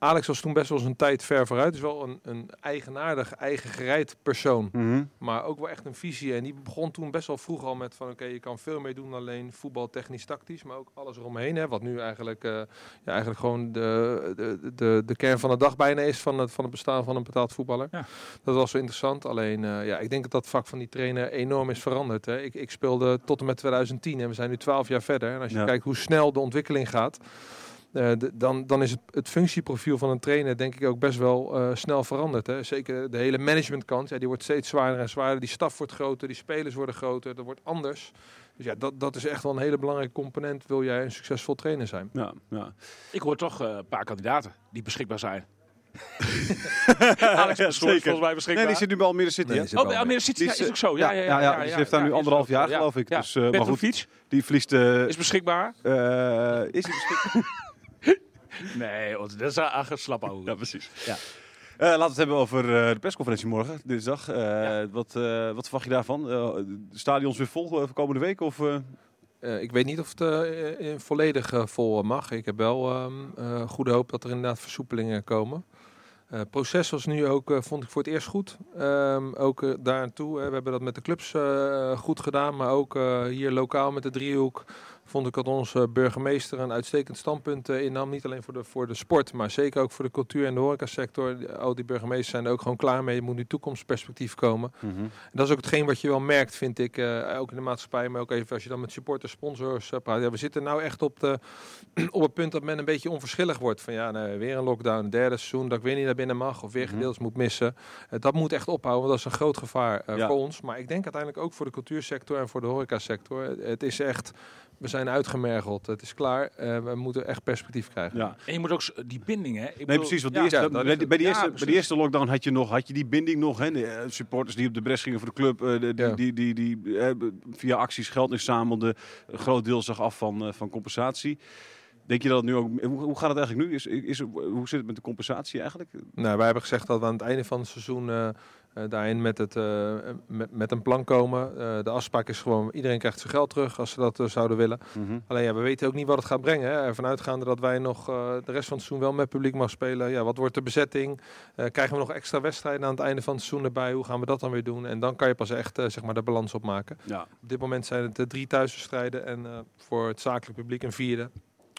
Alex was toen best wel zijn tijd ver vooruit. Dus wel een, een eigenaardig, eigen gereid persoon. Mhm. Maar ook wel echt een visie. En die begon toen best wel vroeg al met van... oké, je kan veel meer doen dan alleen voetbal, technisch, tactisch. Maar ook alles eromheen. Hè, wat nu eigenlijk, eh, ja, eigenlijk gewoon de, de, de, de kern van de dag bijna is... van het, van het bestaan van een betaald voetballer. Ja. Dat was wel interessant. Alleen, eh, ja, ik denk dat dat vak van die trainer enorm is veranderd. Hè. Ik, ik speelde tot en met 2010 en we zijn nu 12 jaar verder. En als je Ja. kijkt hoe snel de ontwikkeling gaat... eh, de- dan, dan is het, het functieprofiel van een trainer denk ik ook best wel eh, snel veranderd. Hè. Zeker de hele managementkant, ja, die wordt steeds zwaarder en zwaarder. Die staf wordt groter, die spelers worden groter, dat wordt anders. Dus ja, dat, dat is echt wel een hele belangrijke component. Wil jij een succesvol trainer zijn? Ja, ja. Ik hoor toch eh, een paar kandidaten die beschikbaar zijn. Alex Ja, volgens mij beschikbaar. Nee, die zit nu bij Almere City. Nee, Oh, bij Almere City ja, is, is ook zo. ja, Ja, ja, ja, ja, die heeft daar nu anderhalf jaar, Ja, geloof ik. ja. Dus, eh, maar goed. Die verliest... eh, is beschikbaar. eh, is hij beschikbaar? Nee, dat is een slap ouwe. Ja, precies. Ja. Eh, laten we het hebben over eh, de persconferentie morgen, dinsdag. Eh, wat, eh, wat verwacht je daarvan? Eh, de stadions weer vol voor komende week? Of, eh? Eh, ik weet niet of het volledig eh, vol mag. Ik heb wel ehm, eh, goede hoop dat er inderdaad versoepelingen komen. Eh, Het proces was nu ook, eh, vond ik voor het eerst goed. Ehm, ook daar aan toe. eh, we hebben dat met de clubs eh, goed gedaan. Maar ook eh, hier lokaal met de driehoek vond ik dat onze burgemeester een uitstekend standpunt eh, innam. Niet alleen voor de, voor de sport, maar zeker ook voor de cultuur en de horecasector. Al die burgemeesters zijn er ook gewoon klaar mee. Er moet nu toekomstperspectief komen. En dat is ook hetgeen wat je wel merkt, vind ik, eh, ook in de maatschappij, maar ook even als je dan met supporters, sponsors eh, praat. Ja, we zitten nou echt op, de, op het punt dat men een beetje onverschillig wordt. Van ja, nee, weer een lockdown, een derde seizoen, dat ik weer niet naar binnen mag of weer Mhm. gedeeltes moet missen. Dat moet echt ophouden, want dat is een groot gevaar Ja. voor ons. Maar ik denk uiteindelijk ook voor de cultuursector en voor de horecasector. Het is echt, we zijn uitgemergeld, het is klaar. Eh, we moeten echt perspectief krijgen. Ja. En je moet ook die binding, hè? Ik Nee, bedoel- precies. Want ja, die eerste, ja, bij, Ja, eerste, bij eerste lockdown had je, nog, had je die binding nog. Hè? De eh, supporters die op de bres gingen voor de club. eh, de- die, Ja. die, die, die, via acties geld inzamelden. Een groot deel zag af van, eh, van compensatie. Denk je dat het nu ook... Hoe, hoe gaat het eigenlijk nu? Is, is, hoe zit het met de compensatie eigenlijk? Nou, wij hebben gezegd dat we aan het einde van het seizoen eh, daarin met, het, eh, met, met een plan komen. Eh, de afspraak is gewoon, iedereen krijgt zijn geld terug als ze dat zouden willen. Alleen ja, we weten ook niet wat het gaat brengen. Hè. Ervan uitgaande dat wij nog eh, de rest van het seizoen wel met publiek mag spelen. Ja, wat wordt de bezetting? Eh, krijgen we nog extra wedstrijden aan het einde van het seizoen erbij? Hoe gaan we dat dan weer doen? En dan kan je pas echt eh, zeg maar de balans opmaken. Ja. Op dit moment zijn het drie thuiswedstrijden en eh, voor het zakelijk publiek een vierde.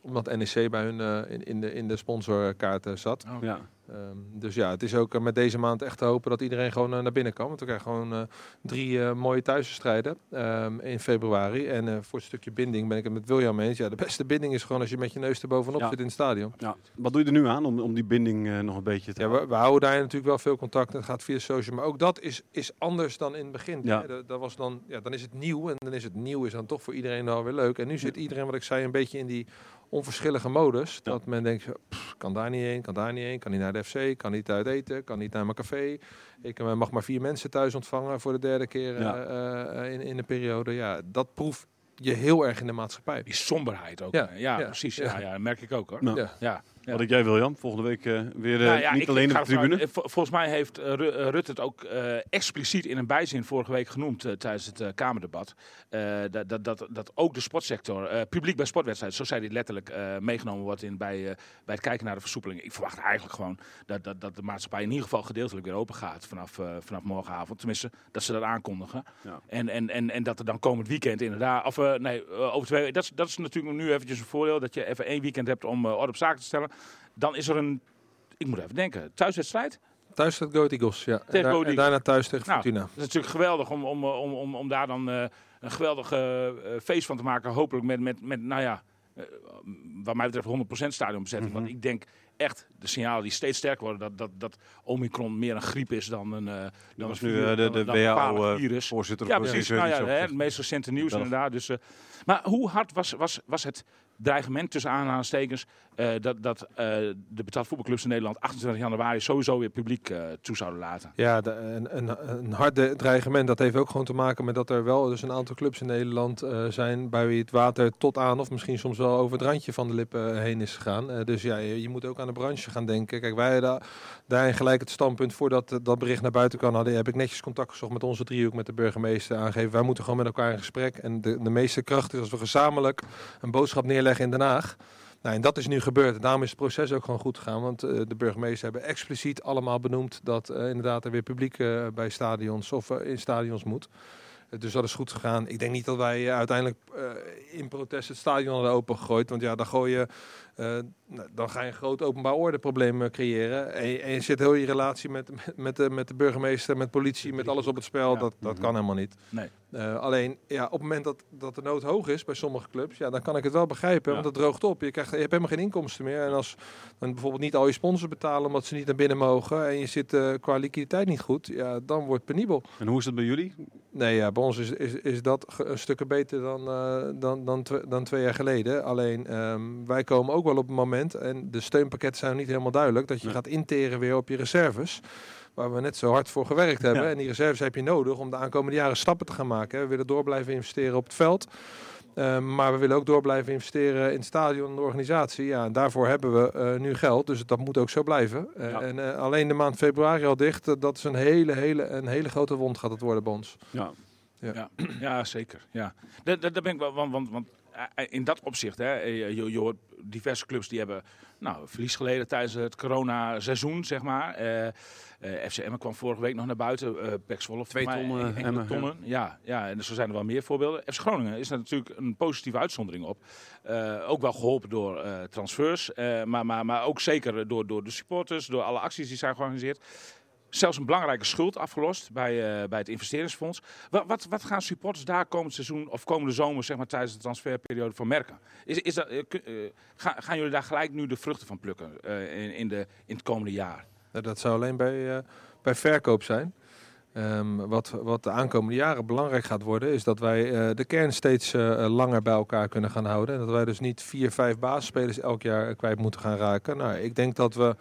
Omdat NEC bij hun eh, in, in, de, in de sponsorkaart zat. Oh. Ja. Ehm, dus ja, het is ook eh, met deze maand echt te hopen dat iedereen gewoon eh, naar binnen kan. Want we krijgen gewoon eh, drie mooie thuiswedstrijden ehm, in februari. En voor het stukje binding ben ik het met William eens. Ja, de beste binding is gewoon als je met je neus er bovenop Ja. zit in het stadion. Ja. Wat doe je er nu aan om, om die binding nog een beetje te Ja, we, we houden daar natuurlijk wel veel contact. Het gaat via social. Maar ook dat is, is anders dan in het begin. Ja. Dat, dat was dan, ja, dan is het nieuw. En dan is het nieuw is dan toch voor iedereen wel weer leuk. En nu zit iedereen, wat ik zei, een beetje in die onverschillige modus. Ja. Dat men denkt, pff, kan daar niet heen, kan daar niet heen. Kan niet naar de FC, kan niet uit eten, kan niet naar mijn café. Ik eh, mag maar vier mensen thuis ontvangen voor de derde keer Ja. eh, eh, in, in een periode. Ja, dat proef je heel erg in de maatschappij. Die somberheid ook. Ja, Ja, ja, ja, precies. ja. Ja, ja, dat merk ik ook hoor. Nou, Ja. Wat denk jij, William? Volgende week eh, weer eh, Nou ja, niet ik- alleen ik op de tribune? vol- volgens mij heeft eh, Ru- eh, Rutte het ook eh, expliciet in een bijzin vorige week genoemd eh, tijdens het eh, Kamerdebat. eh, dat, dat, dat, dat ook de sportsector, eh, publiek bij sportwedstrijden, zo zei hij letterlijk, eh, meegenomen wordt in, bij, eh, bij het kijken naar de versoepelingen. Ik verwacht eigenlijk gewoon dat, dat, dat de maatschappij in ieder geval gedeeltelijk weer open gaat vanaf, eh, vanaf morgenavond. Tenminste, dat ze dat aankondigen. Ja. En, en, en, en dat er dan komend weekend inderdaad, of eh, nee, eh, over twee dat, is- dat is natuurlijk nu eventjes een voordeel, dat je even één weekend hebt om eh, orde op zaken te stellen. Dan is er een, ik moet even denken, thuiswedstrijd. Thuis staat Go Eagles, ja. En, daar- en daarna thuis tegen Nou, Fortuna. Dat is natuurlijk geweldig om, om, om, om, om daar dan eh, een geweldig eh, eh, feest van te maken. Hopelijk met, met, met nou ja, wat mij betreft 100% stadionbezetting. Want ik denk echt, de signalen die steeds sterker worden, dat, dat, dat Omicron meer een griep is dan een, eh dan Dat was nu de, de virus. WHO-voorzitter. Ja, precies. Nou ja, hè, het meest recente nieuws inderdaad. Dus, eh, maar hoe hard was, was, was het dreigement tussen aanhalingstekens dat, dat eh, de betaald voetbalclubs in Nederland 28 januari sowieso weer publiek eh, toe zouden laten? Ja, een, een, een harde dreigement. Dat heeft ook gewoon te maken met dat er wel dus een aantal clubs in Nederland eh, zijn bij wie het water tot aan of misschien soms wel over het randje van de lippen heen is gegaan. Eh, dus ja, je, moet ook aan de branche gaan denken. Kijk, wij hadden daarin gelijk het standpunt voordat eh, dat bericht naar buiten kan hadden. Heb ik netjes contact gezocht met onze driehoek, met de burgemeester aangegeven. Wij moeten gewoon met elkaar in gesprek. En de, de meeste kracht is als we gezamenlijk een boodschap neerleggen in Den Haag. Nou, en dat is nu gebeurd. En daarom is het proces ook gewoon goed gegaan. Want eh, de burgemeester hebben expliciet allemaal benoemd dat eh, inderdaad er weer publiek eh, bij stadions of in stadions moet. Dus dat is goed gegaan. Ik denk niet dat wij uiteindelijk eh, in protest het stadion hadden opengegooid. Want ja, dan gooi je, eh, nou, dan ga je een groot openbaar ordeprobleem creëren. En je, en je zit heel je relatie met, met, met, de, met de burgemeester, met politie, met alles op het spel. Ja. Dat, dat kan helemaal niet. Nee. Eh, alleen, ja, op het moment dat, dat de nood hoog is bij sommige clubs, ja, dan kan ik het wel begrijpen. Ja. Want het droogt op. Je, krijgt, je hebt helemaal geen inkomsten meer. En als dan bijvoorbeeld niet al je sponsors betalen omdat ze niet naar binnen mogen en je zit eh, qua liquiditeit niet goed, ja, dan wordt het penibel. En hoe is dat bij jullie? Nee, ja, bij ons is, is, is dat een stukje beter dan, eh, dan, dan, dan twee jaar geleden. Alleen, ehm, wij komen ook wel op een moment, en de steunpakketten zijn nog niet helemaal duidelijk, dat je Nee. gaat interen weer op je reserves. Waar we net zo hard voor gewerkt hebben. Ja. En die reserves heb je nodig om de aankomende jaren stappen te gaan maken. We willen door blijven investeren op het veld. Ehm, maar we willen ook door blijven investeren in het stadion en de organisatie. Ja, en daarvoor hebben we eh, nu geld. Dus dat moet ook zo blijven. Eh, Ja. En eh, alleen de maand februari al dicht. dat is een hele, hele, een hele grote wond gaat het worden bij ons. Ja. Ja, ja zeker. Ja. Daar, ben ik wel, want, want, want in dat opzicht, hè, eh, je, je hoort diverse clubs die hebben nou, verlies geleden tijdens het corona-seizoen, zeg maar. Eh eh, FC Emmen kwam vorige week nog naar buiten. eh Pek Zwolle, Twee volgens mij ton, eh, enkele Emmen, ja. tonnen. Ja, ja, en zo zijn er wel meer voorbeelden. FC Groningen is daar natuurlijk een positieve uitzondering op. Eh, ook wel geholpen door eh, transfers, eh, maar, maar, maar ook zeker door, door de supporters, door alle acties die zijn georganiseerd. Zelfs een belangrijke schuld afgelost bij, eh, bij het investeringsfonds. Wat, wat, wat gaan supporters daar komend seizoen of komende zomer zeg maar, tijdens de transferperiode van merken? Is, is dat, eh, eh, ga- gaan jullie daar gelijk nu de vruchten van plukken in, in, de, in het komende jaar? Dat zou alleen bij, bij verkoop zijn. Ehm, wat, wat de aankomende jaren belangrijk gaat worden, is dat wij de kern steeds langer bij elkaar kunnen gaan houden. En dat wij dus niet vier, vijf basisspelers elk jaar kwijt moeten gaan raken. Nou, ik denk dat we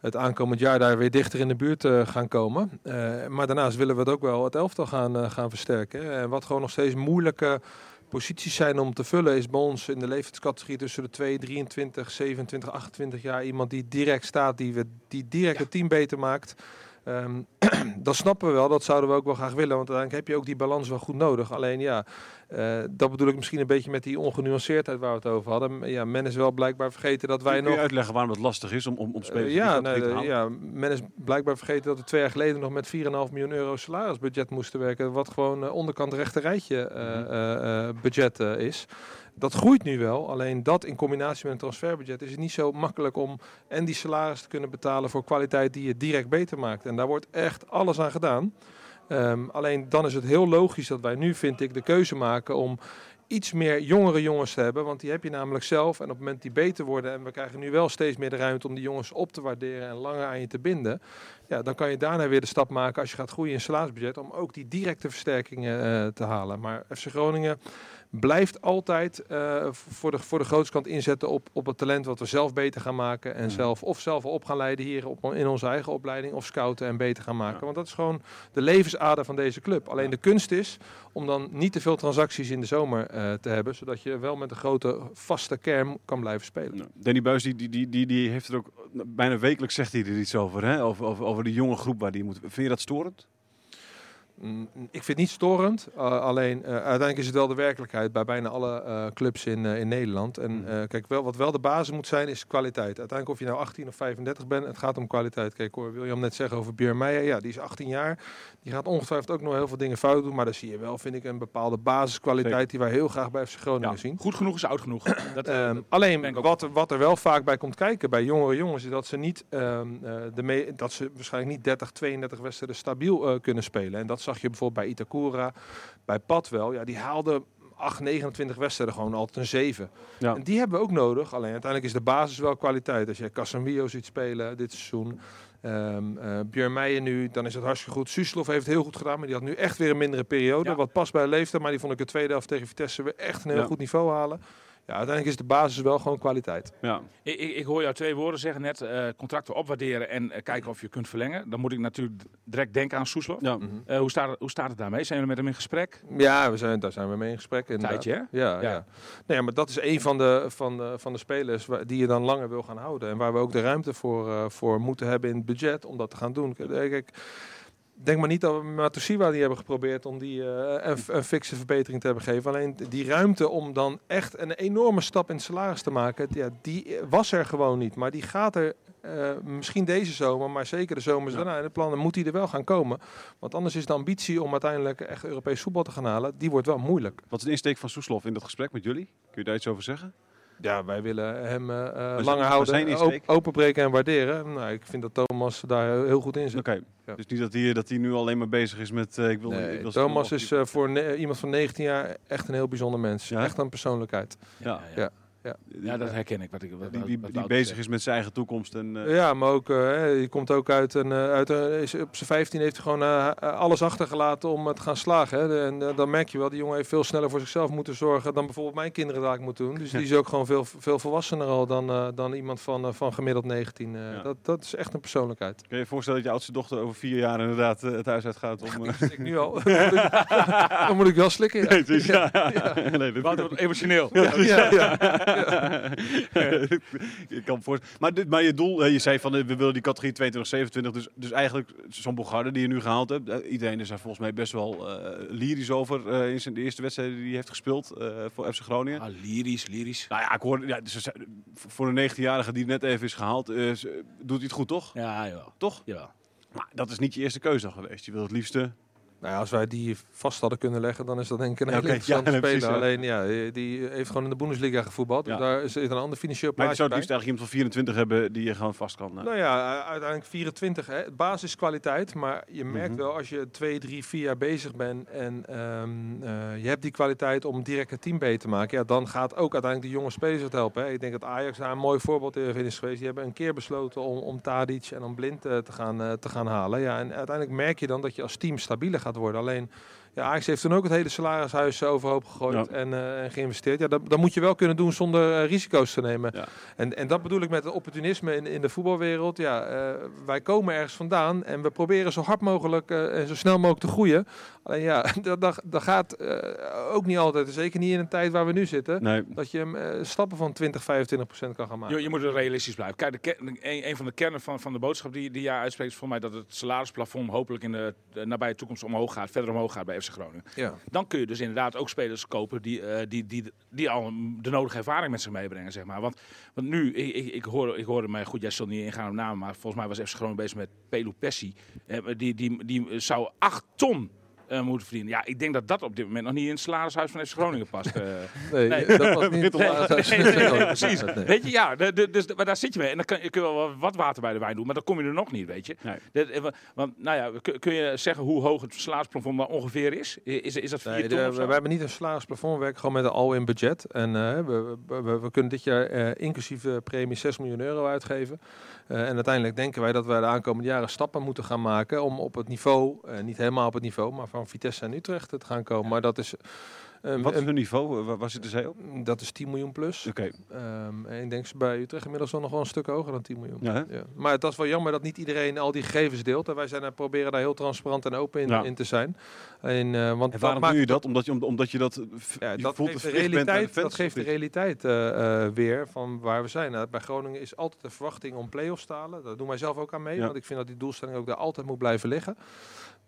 het aankomend jaar daar weer dichter in de buurt eh, gaan komen. Eh, maar daarnaast willen we het ook wel het elftal gaan, eh, gaan versterken. En wat gewoon nog steeds moeilijke posities zijn om te vullen, is bij ons in de leeftijdscategorie tussen de 2, 23, 27, 28 jaar iemand die direct staat, die, we, die direct het team beter maakt. Ehm, dat snappen we wel, dat zouden we ook wel graag willen, want uiteindelijk heb je ook die balans wel goed nodig. Alleen ja, eh, dat bedoel ik misschien een beetje met die ongenuanceerdheid waar we het over hadden. Ja, men is wel blijkbaar vergeten dat wij Kun nog... je uitleggen waarom het lastig is om, om, om Eh, spelers ja, nee, te de- halen? ja, men is blijkbaar vergeten dat we twee jaar geleden nog met 4,5 miljoen euro salarisbudget moesten werken. Wat gewoon eh, onderkant rechterrijtje eh, Mhm. eh, eh, budget eh, is. Dat groeit nu wel, alleen dat in combinatie met een transferbudget is het niet zo makkelijk om en die salaris te kunnen betalen voor kwaliteit die je direct beter maakt. En daar wordt echt alles aan gedaan. Ehm, alleen dan is het heel logisch dat wij nu, vind ik, de keuze maken om iets meer jongere jongens te hebben. Want die heb je namelijk zelf. En op het moment die beter worden. En we krijgen nu wel steeds meer de ruimte om die jongens op te waarderen en langer aan je te binden. Ja, dan kan je daarna weer de stap maken als je gaat groeien in salarisbudget. Om ook die directe versterkingen eh, te halen. Maar FC Groningen blijft altijd eh, voor, de, voor de grootste kant inzetten op, op het talent wat we zelf beter gaan maken. En Mhm. zelf of zelf op gaan leiden hier op, in onze eigen opleiding. Of scouten en beter gaan maken. Ja. Want dat is gewoon de levensader van deze club. Alleen de kunst is om dan niet te veel transacties in de zomer eh, te hebben. Zodat je wel met een grote vaste kern kan blijven spelen. Nou, Danny Buis die, die, die, die, die heeft er ook bijna wekelijks zegt hij er iets over, hè? Over, over, over de jonge groep waar die moet. Vind je dat storend? Mm, ik vind het niet storend. uh, alleen uh, uiteindelijk is het wel de werkelijkheid bij bijna alle uh, clubs in, in Nederland. En Mhm. kijk, wel, wat wel de basis moet zijn, is kwaliteit. Uiteindelijk of je nou 18 of 35 bent, het gaat om kwaliteit. Kijk, hoor William net zeggen over Björn Meijer. Ja, die is 18 jaar. Die gaat ongetwijfeld ook nog heel veel dingen fout doen. Maar dan zie je wel, vind ik, een bepaalde basiskwaliteit die wij heel graag bij FC Groningen Ja, zien. goed genoeg is oud genoeg. Dat, eh, Ehm, ben alleen wat, er- wat er wel vaak bij komt kijken bij jongere jongens is dat ze niet ehm, eh, de dat ze waarschijnlijk niet 30, 32 wedstrijden stabiel eh, kunnen spelen. En dat zag je bijvoorbeeld bij Itakura, bij Pat wel. Ja, die haalden 8, 29 wedstrijden gewoon altijd een 7. Ja. En die hebben we ook nodig. Alleen uiteindelijk is de basis wel kwaliteit. Als je Casemiro ziet spelen dit seizoen. eh, Björn Meijer nu, dan is het hartstikke goed. Suslov heeft het heel goed gedaan, maar die had nu echt weer een mindere periode. Ja. Wat past bij de leeftijd, maar die vond ik de tweede helft tegen Vitesse weer echt een heel Ja. goed niveau halen. Ja, uiteindelijk is de basis wel gewoon kwaliteit. Ja. ik, ik, ik hoor jou twee woorden zeggen net. eh, contracten opwaarderen en eh, kijken of je kunt verlengen. Dan moet ik natuurlijk direct denken aan Soeslof. Ja. Eh, hoe, staat, het- hoe staat het daarmee? Zijn jullie met hem in gesprek? Ja, we zijn, daar zijn we mee in gesprek. Een inderdaad. tijdje, hè? Ja, Ja. ja. Nee, maar dat is een van de, van de, van de spelers waar, die je dan langer wil gaan houden. En waar we ook de ruimte voor, eh, voor moeten hebben in het budget om dat te gaan doen. Kijk, Kijk, denk maar niet dat we Matosiwa die hebben geprobeerd om die eh, een, een fikse verbetering te hebben gegeven. Alleen die ruimte om dan echt een enorme stap in het salaris te maken, ja, die was er gewoon niet. Maar die gaat er eh, misschien deze zomer, maar zeker de zomers Ja. daarna. In de plannen moet die er wel gaan komen. Want anders is de ambitie om uiteindelijk echt Europees voetbal te gaan halen, die wordt wel moeilijk. Wat is de insteek van Soeslof in dat gesprek met jullie? Kun je daar iets over zeggen? Ja, wij willen hem eh, eh, zijn- langer houden, zijn op- openbreken en waarderen. Nou, ik vind dat Thomas daar heel- goed in zit. Oké. Ja. Dus niet dat hij, dat hij nu alleen maar bezig is met... eh, ik wil, Nee, ik wil Thomas is eh, voor iemand van 19 jaar echt een heel bijzonder mens. Ja? Echt een persoonlijkheid. Ja. Ja. Ja, dat herken ik. Wat ik wat, die, die, wat die Wouter bezig zegt. is met zijn eigen toekomst. En, eh, Ja, maar ook, hè, je komt ook uit een, eh, uit een is, op zijn 15 heeft hij gewoon alles achtergelaten om te gaan slagen. Hè. En dan merk je wel, die jongen heeft veel sneller voor zichzelf moeten zorgen dan bijvoorbeeld mijn kinderen dat ik moet doen. Dus die is ook gewoon veel, veel volwassener al dan, eh, dan iemand van, van gemiddeld 19. eh. Ja. dat, dat is echt een persoonlijkheid. Kun je je voorstellen dat je oudste dochter over vier jaar inderdaad het huis uitgaat om... eh, Ik nu al. dan, moet ik, wel slikken. Ja. Nee, het is- ja, ja. Nee, dat- Wouter wordt emotioneel. Ja, ja. ik kan voorstellen. Maar, dit- maar je doel, je zei van eh, we willen die categorie 22, 27. Dus, dus eigenlijk zo'n Bogarde die je nu gehaald hebt. eh, iedereen is daar volgens mij best wel eh, lyrisch over in zijn de eerste wedstrijden die hij heeft gespeeld voor FC Groningen. Ah, lyrisch, lyrisch. Nou ja, ik hoor, ja, dus, voor een 19-jarige die net even is gehaald, eh, doet hij het goed toch? Ja, jawel. Toch? jawel. Maar dat is niet je eerste keuze geweest. Je wil het liefste. Nou ja, als wij die vast hadden kunnen leggen, dan is dat denk ik een hele oké. interessante Ja, speler. Alleen ja, die heeft gewoon in de Bundesliga gevoetbald. Dus daar zit een ander financieel Maar je plaatje zou het liefst eigenlijk iemand van 24 hebben die je gewoon vast kan. eh. Nou ja, uiteindelijk 24. Hè. Het basis is kwaliteit, maar je merkt Mhm. wel als je 2, 3, 4 jaar bezig bent en ehm, eh, je hebt die kwaliteit om direct het team beter te maken, ja, dan gaat ook uiteindelijk de jonge spelers het helpen. Hè. Ik denk dat Ajax daar een mooi voorbeeld in is geweest. Die hebben een keer besloten om, om Tadic en om Blind eh, te, gaan, te gaan halen. Ja, en uiteindelijk merk je dan dat je als team stabieler gaat worden. Alleen ja, Ajax heeft toen ook het hele salarishuis overhoop gegooid Ja. en, eh, en geïnvesteerd. Ja, dat, dat moet je wel kunnen doen zonder eh, risico's te nemen. Ja. En, en dat bedoel ik met het opportunisme in, in de voetbalwereld. Ja, eh, wij komen ergens vandaan en we proberen zo hard mogelijk eh, en zo snel mogelijk te groeien. Alleen ja, dat, dat, dat gaat eh, ook niet altijd. Zeker niet in een tijd waar we nu zitten. Nee. Dat je stappen van 20, 25 procent kan gaan maken. Je, je moet er realistisch blijven. Kijk, de ker- een, een van de kernen van, van de boodschap die, die jij uitspreekt, is voor mij dat het salarisplafond hopelijk in de, de nabije toekomst omhoog gaat, verder omhoog gaat bij FC Groningen. Ja. Dan kun je dus inderdaad ook spelers kopen die, eh, die, die, die al de nodige ervaring met zich meebrengen, zeg maar. Want, want nu, ik, ik, ik, hoorde, ik hoorde mij, goed, jij zult niet ingaan op namen, maar volgens mij was FC Groningen bezig met Pelu Pessi. Eh, die, die, die zou 8 ton eh, moeten verdienen. Ja, ik denk dat dat op dit moment nog niet in het salarishuis van FC Groningen past. eh. Nee, Nee. dat was niet het nee, nee, Precies. Weet je, ja, de, de, dus, maar daar zit je mee. En dan kan, je kun je wel wat water bij de wijn doen, maar dan kom je er nog niet, weet je. Nee. Dat, eh, wa- want, nou ja, kun, kun je zeggen hoe hoog het salarisplafond dan ongeveer is? Is, is dat 4 Nee, de- ton we, of zo? we hebben niet een salarisplafond, we werken gewoon met een all-in budget. En eh, we, we, we, we kunnen dit jaar eh, inclusief de premie 6 miljoen euro uitgeven. Eh, en uiteindelijk denken wij dat wij de aankomende jaren stappen moeten gaan maken om op het niveau, eh, niet helemaal op het niveau, maar van Vitesse en Utrecht te gaan komen. Maar dat is, eh, Wat is hun niveau? Waar, waar zitten zij op? dat is 10 miljoen plus. Oké. Ehm, en ik denk ze bij Utrecht inmiddels wel nog wel een stuk hoger dan 10 miljoen. Ja? Ja. Maar dat is wel jammer dat niet iedereen al die gegevens deelt. En wij zijn er, proberen daar heel transparant en open in, Ja. in te zijn. En, eh, want En waarom doe je het dat? Omdat je, om- omdat je dat... f- ja, je dat voelt geeft de realiteit, dat geeft de realiteit weer van waar we zijn. Nou, bij Groningen is altijd de verwachting om play-offs te halen. Daar doen wij zelf ook aan mee, want ik vind dat die doelstelling ook daar altijd moet blijven liggen.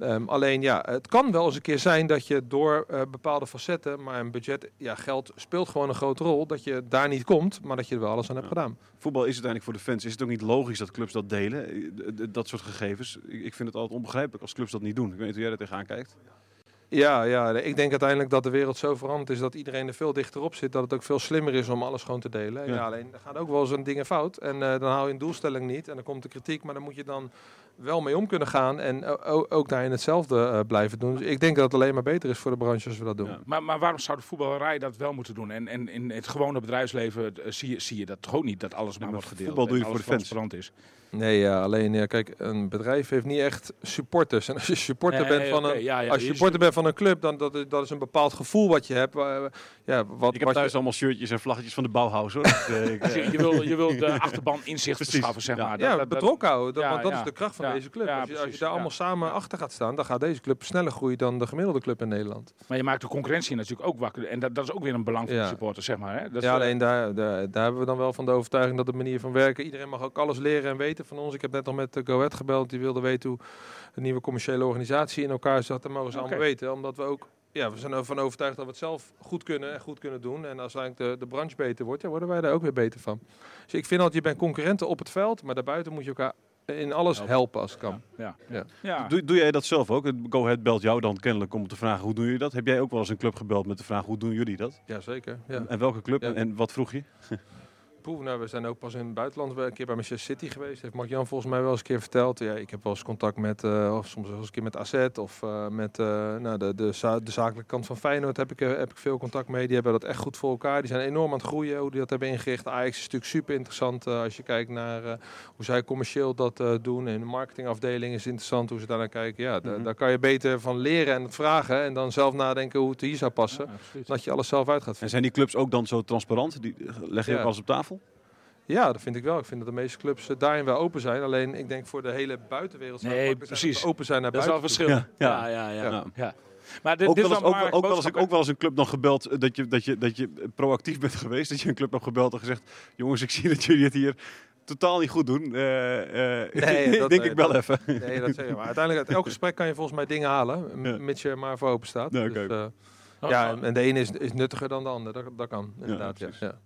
Ehm, alleen ja, het kan wel eens een keer zijn dat je door eh, bepaalde facetten, maar een budget, ja, geld speelt gewoon een grote rol, dat je daar niet komt, maar dat je er wel alles aan hebt Ja. gedaan. Voetbal is uiteindelijk voor de fans. Is het ook niet logisch dat clubs dat delen? Eh, Dat soort gegevens. Ik ik vind het altijd onbegrijpelijk als clubs dat niet doen. Ik weet niet hoe jij er tegenaan kijkt. Ja, ja, ik denk uiteindelijk dat de wereld zo veranderd is dat iedereen er veel dichter op zit. Dat het ook veel slimmer is om alles gewoon te delen. Ja, Ja. alleen er gaan ook wel eens een dingen fout. En eh, dan hou je een doelstelling niet. En dan komt de kritiek. Maar dan moet je dan wel mee om kunnen gaan. En ook daarin hetzelfde eh, blijven doen. Dus ik denk dat het alleen maar beter is voor de branche als we dat doen. Ja. Maar, maar waarom zou de voetballerij dat wel moeten doen? En, en in het gewone bedrijfsleven eh, zie, je, zie je dat toch ook niet, dat alles maar wordt gedeeld. voetbal doe je voor de fans. is. Nee, ja, alleen ja, kijk, een bedrijf heeft niet echt supporters. En als je supporter Nee, bent van een, ja, ja, als je je supporter bent van een club, dan dat, is- dat is een bepaald gevoel wat je hebt. ja, wat, Ik heb wat thuis je, allemaal shirtjes en vlaggetjes van de Bauhaus hoor. Dus, eh, Dus eh, je, je wil, je wil de achterban inzicht verschaffen, zeg maar. ja, Dat- betrokken houden. dat- ja, want dat ja. is de kracht van Ja, deze club. ja, als, je, als je daar ja. allemaal samen achter gaat staan, dan gaat deze club sneller groeien dan de gemiddelde club in Nederland. Maar je maakt de concurrentie natuurlijk ook wakker. En dat, dat is ook weer een belang voor Ja. de supporter, zeg maar. Hè? Dat ja, eh, alleen daar, daar, daar hebben we dan wel van de overtuiging dat de manier van werken, iedereen mag ook alles leren en weten van ons. Ik heb net al met de Go Ahead gebeld, die wilde weten hoe nieuwe commerciële organisatie in elkaar zat. Dat mogen ze Oké. allemaal weten, omdat we ook, ja, we zijn ervan overtuigd dat we het zelf goed kunnen en goed kunnen doen. En als eigenlijk de, de branche beter wordt, ja, worden wij daar ook weer beter van. Dus ik vind altijd, je bent concurrenten op het veld, maar daarbuiten moet je elkaar in alles Helpen. helpen als het kan. ja. Ja. Ja. Doe, doe jij dat zelf ook? Het Go Ahead belt jou dan kennelijk om te vragen hoe doen jullie dat? Heb jij ook wel eens een club gebeld met de vraag hoe doen jullie dat? Jazeker, ja. En welke club? Ja. En wat vroeg je? Poeh, nou, we zijn ook pas in het buitenland een keer bij Manchester City geweest. Heeft Mark-Jan volgens mij wel eens een keer verteld. Ja, ik heb wel eens contact met, eh, of soms wel eens een keer met AZ of eh, met eh, nou, de, de, za- de zakelijke kant van Feyenoord heb ik, eh, heb ik veel contact mee. Die hebben dat echt goed voor elkaar. Die zijn enorm aan het groeien, hoe die dat hebben ingericht. Ajax is natuurlijk super interessant als je kijkt naar eh, hoe zij commercieel dat eh, doen. En de marketingafdeling is interessant hoe ze daar naar kijken. Ja, da- Mhm. daar kan je beter van leren en het vragen. En dan zelf nadenken hoe het hier zou passen. Ja. Dat je alles zelf uit gaat En vinden. zijn die clubs ook dan zo transparant? Die leg je Ja. ook alles op tafel? Ja, dat vind ik wel. Ik vind dat de meeste clubs eh, daarin wel open zijn. Alleen ik denk voor de hele buitenwereld Nee, zijn precies. open zijn naar Dat is wel buiten. verschil. Ja, Ja, ja. ja, ja. Ja. ja. Maar dit, Ook dit wel, is eens, ook, wel- ook, wel eens, belangrijke ook wel eens een club nog gebeld dat je, dat, je, dat je proactief bent geweest. Dat je een club hebt gebeld en gezegd: Jongens, ik zie dat jullie het hier totaal niet goed doen. Eh, eh, Nee, dat- denk nee, ik wel dat- even. Nee, dat zeg je. Maar uiteindelijk uit elk gesprek kan je volgens mij dingen halen. Ja. Mits je er maar voor open staat. Ja, Dus, eh, Oh, ja, oh. en- en de ene is, is nuttiger dan de ander. Dat, dat kan, inderdaad. Ja, precies. ja.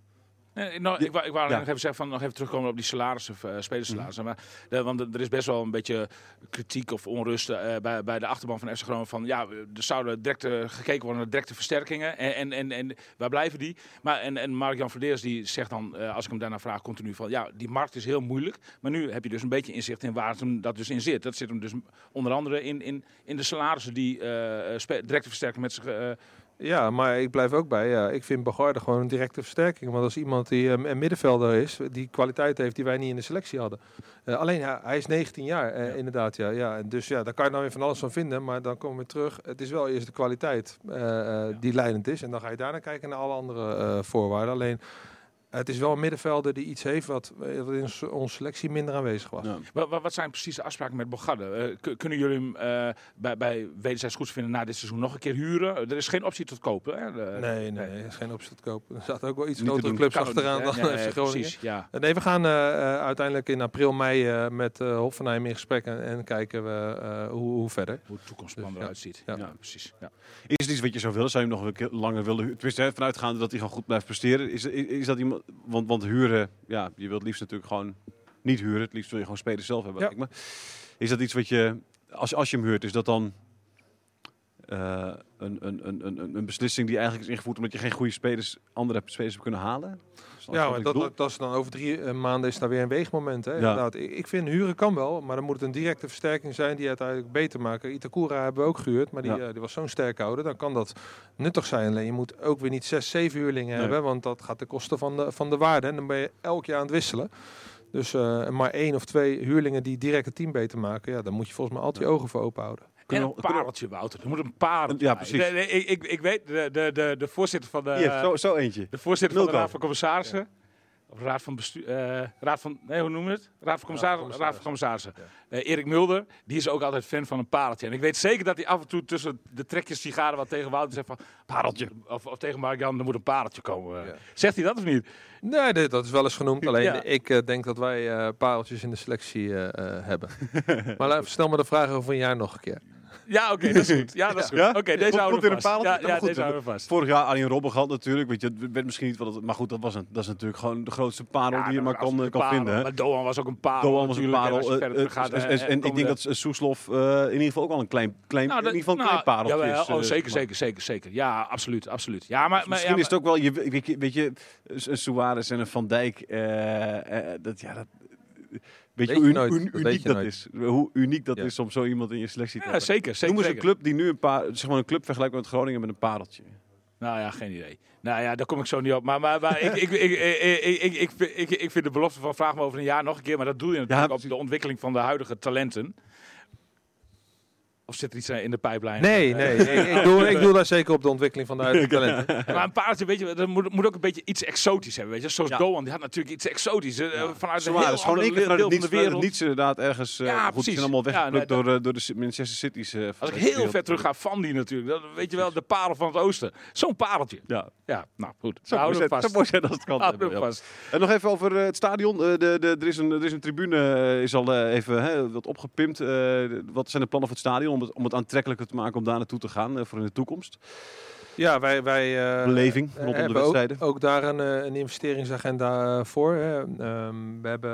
Nee, nou, ik wou, ik wou Ja. nog even zeggen van nog even terugkomen op die salarissen, uh, spelersalarissen. Mhm. Maar de, want er is best wel een beetje kritiek of onrust eh, bij, bij de achterban van FC Groningen van ja, er zouden direct eh, gekeken worden naar directe versterkingen en, en, en, en waar blijven die? Maar en, en Mark-Jan Verdeers die zegt dan, eh, als ik hem daarna vraag, continu van ja, die markt is heel moeilijk, maar nu heb je dus een beetje inzicht in waar het hem dat dus in zit. Dat zit hem dus onder andere in, in, in de salarissen die eh, directe versterking met zich eh, Ja, maar ik blijf ook bij. Ja, ik vind Bogarde gewoon een directe versterking. Want als iemand die eh, een middenvelder is, die kwaliteit heeft die wij niet in de selectie hadden. Eh, alleen hij, hij is 19 jaar, eh, Ja. inderdaad. Ja, ja. En Dus ja, daar kan je dan weer van alles van vinden. Maar dan komen we terug. Het is wel eerst de kwaliteit eh, die leidend is. En dan ga je daarna kijken naar alle andere voorwaarden. Alleen het is wel een middenvelder die iets heeft wat eh, wat in onze selectie minder aanwezig was. Ja. Wat, zijn precies de afspraken met Bogarde? Eh, kunnen jullie hem eh, bij, bij wederzijds goed vinden na dit seizoen nog een keer huren? Er is geen optie tot kopen. Hè? De- Nee, nee, er is geen optie te kopen. Er zaten ook wel iets grotere clubs kan ook niet, achteraan dan Ja, FC ja, Groningen. Precies, ja. Eh, Nee, we gaan eh, eh, uiteindelijk in april, mei eh, met uh, Hoffenheim in gesprek en, en kijken we eh, hoe, hoe verder. Hoe het toekomstplan Dus, ja. eruit ziet. Ja. Ja, precies. Ja. Is het iets wat je zou willen? Zou je hem nog een keer langer willen huren? Tenminste, hè, vanuitgaande dat hij gewoon goed blijft presteren. Is, is, is dat iemand... Want, want huren, ja, je wilt liefst natuurlijk gewoon niet huren. Het liefst wil je gewoon spelers zelf hebben, Ja. lijkt me. Is dat iets wat je... Als, als je hem huurt, is dat dan... eh, een, een, een, een, een beslissing die eigenlijk is ingevoerd omdat je geen goede spelers, andere spelers hebt kunnen halen? Ja, maar dat, dat, dat is dan over drie eh, maanden is daar weer een weegmoment. Hè? Ja. Inderdaad. Ik, ik vind huren kan wel, maar dan moet het een directe versterking zijn die uiteindelijk beter maken. Itakura hebben we ook gehuurd, maar die, Ja. eh, die was zo'n sterk ouder. Dan kan dat nuttig zijn. Alleen je moet ook weer niet zes, zeven huurlingen Nee. hebben, want dat gaat de kosten van de, van de waarde. En dan ben je elk jaar aan het wisselen. Dus maar één of twee huurlingen die direct het team beter maken, ja, dan moet je volgens mij altijd je ogen voor open houden. En een pareltje, Wouter. Er moet een pareltje Ja, precies. Nee, nee, ik, ik, ik weet, de, de, de, de voorzitter van de, Hier, zo, zo eentje. de, voorzitter van de Milko. Raad van Commissarissen... Of Raad van Bestuur... eh, Raad van... Nee, hoe noemen we het? Raad van Commissarissen. Raad van Commissarissen. Eh, Erik Mulder, die is ook altijd fan van een pareltje. En ik weet zeker dat hij af en toe tussen de trekjes sigaren wat tegen Wouter zegt van... Pareltje. Of, of tegen Mark-Jan, er moet een pareltje komen. Ja. Zegt hij dat of niet? Nee, dit, dat is wel eens genoemd. Alleen Ja. ik eh, denk dat wij eh, pareltjes in de selectie eh, eh, hebben. maar laat, stel me de vraag over een jaar nog een keer. Ja, oké, dat is goed. Ja, dat is goed. Ja? Oké, deze houden we vast. paaltje? Ja, ja goed, deze hè. houden we vast. Vorig jaar Arjen Robben gehad natuurlijk. Weet je, het werd misschien niet wat het, maar goed, dat, was een, dat is natuurlijk gewoon de grootste parel Ja, die je maar kan, kan parel. vinden. hè. Maar Doan was ook een parel. Doan was een. En parel. eh, eh, terug gaat, en- eh, en- en ik denk de- dat Soeslof eh, in ieder geval ook wel een klein, klein, Nou, in dat- ieder geval een nou, klein pareltje jawel, is. oh, eh, zeker, zeker, zeker, zeker. Ja, absoluut, absoluut. Ja, maar, Misschien is het ook wel, je, weet je, weet je een Suarez en een Van Dijk, dat, ja, dat, weet je Weet je hoe uniek dat is? Hoe uniek dat Ja. is om zo iemand in je selectie te Ja, hebben. zeker, zeker. Noem eens een club die nu een paar, zeg maar een club vergelijkbaar met Groningen met een pareltje. Nou ja, geen idee. Nou ja, daar kom ik zo niet op. Maar, maar, maar ik, ik, ik, ik, ik, ik, ik, vind- ik, ik vind de belofte van vraag me over een jaar nog een keer. Maar dat doe je natuurlijk Ja, op de ontwikkeling van de huidige talenten. Of zit er iets in de pijplijn? Nee, Eh, nee. ik, doe, ik doe daar zeker op de ontwikkeling van de huidige talenten. Maar een paardje, weet je, dat moet, moet ook een beetje iets exotisch hebben, weet je. Zoals Ja. Doan, die had natuurlijk iets exotisch. eh, Vanuit een heel Suarez, gewoon ander deel van de wereld. niets inderdaad ergens. eh, Ja, goed, precies. zijn allemaal Ja, weggeplukt nee, door, eh, door de Manchester City's. eh, Als ik heel ver terug ga, van die natuurlijk. Dat, weet je wel, de parel van het oosten. Zo'n pareltje. Ja, Ja, nou goed. zo Houden we vast. zo mooi zijn als het kan. Houden hebben, we ja. vast. En nog even over eh, het stadion. Eh, de, de, er, is een, er is een tribune, eh, is al eh, even hè, wat opgepimpt. Eh, wat zijn de plannen voor het stadion om het, om het aantrekkelijker te maken om daar naartoe te gaan eh, voor in de toekomst? Ja, wij, wij eh, Beleving eh, rondom de hebben ook, wedstrijden. ook daar een, eh, een investeringsagenda voor. Hè. Ehm, we, hebben,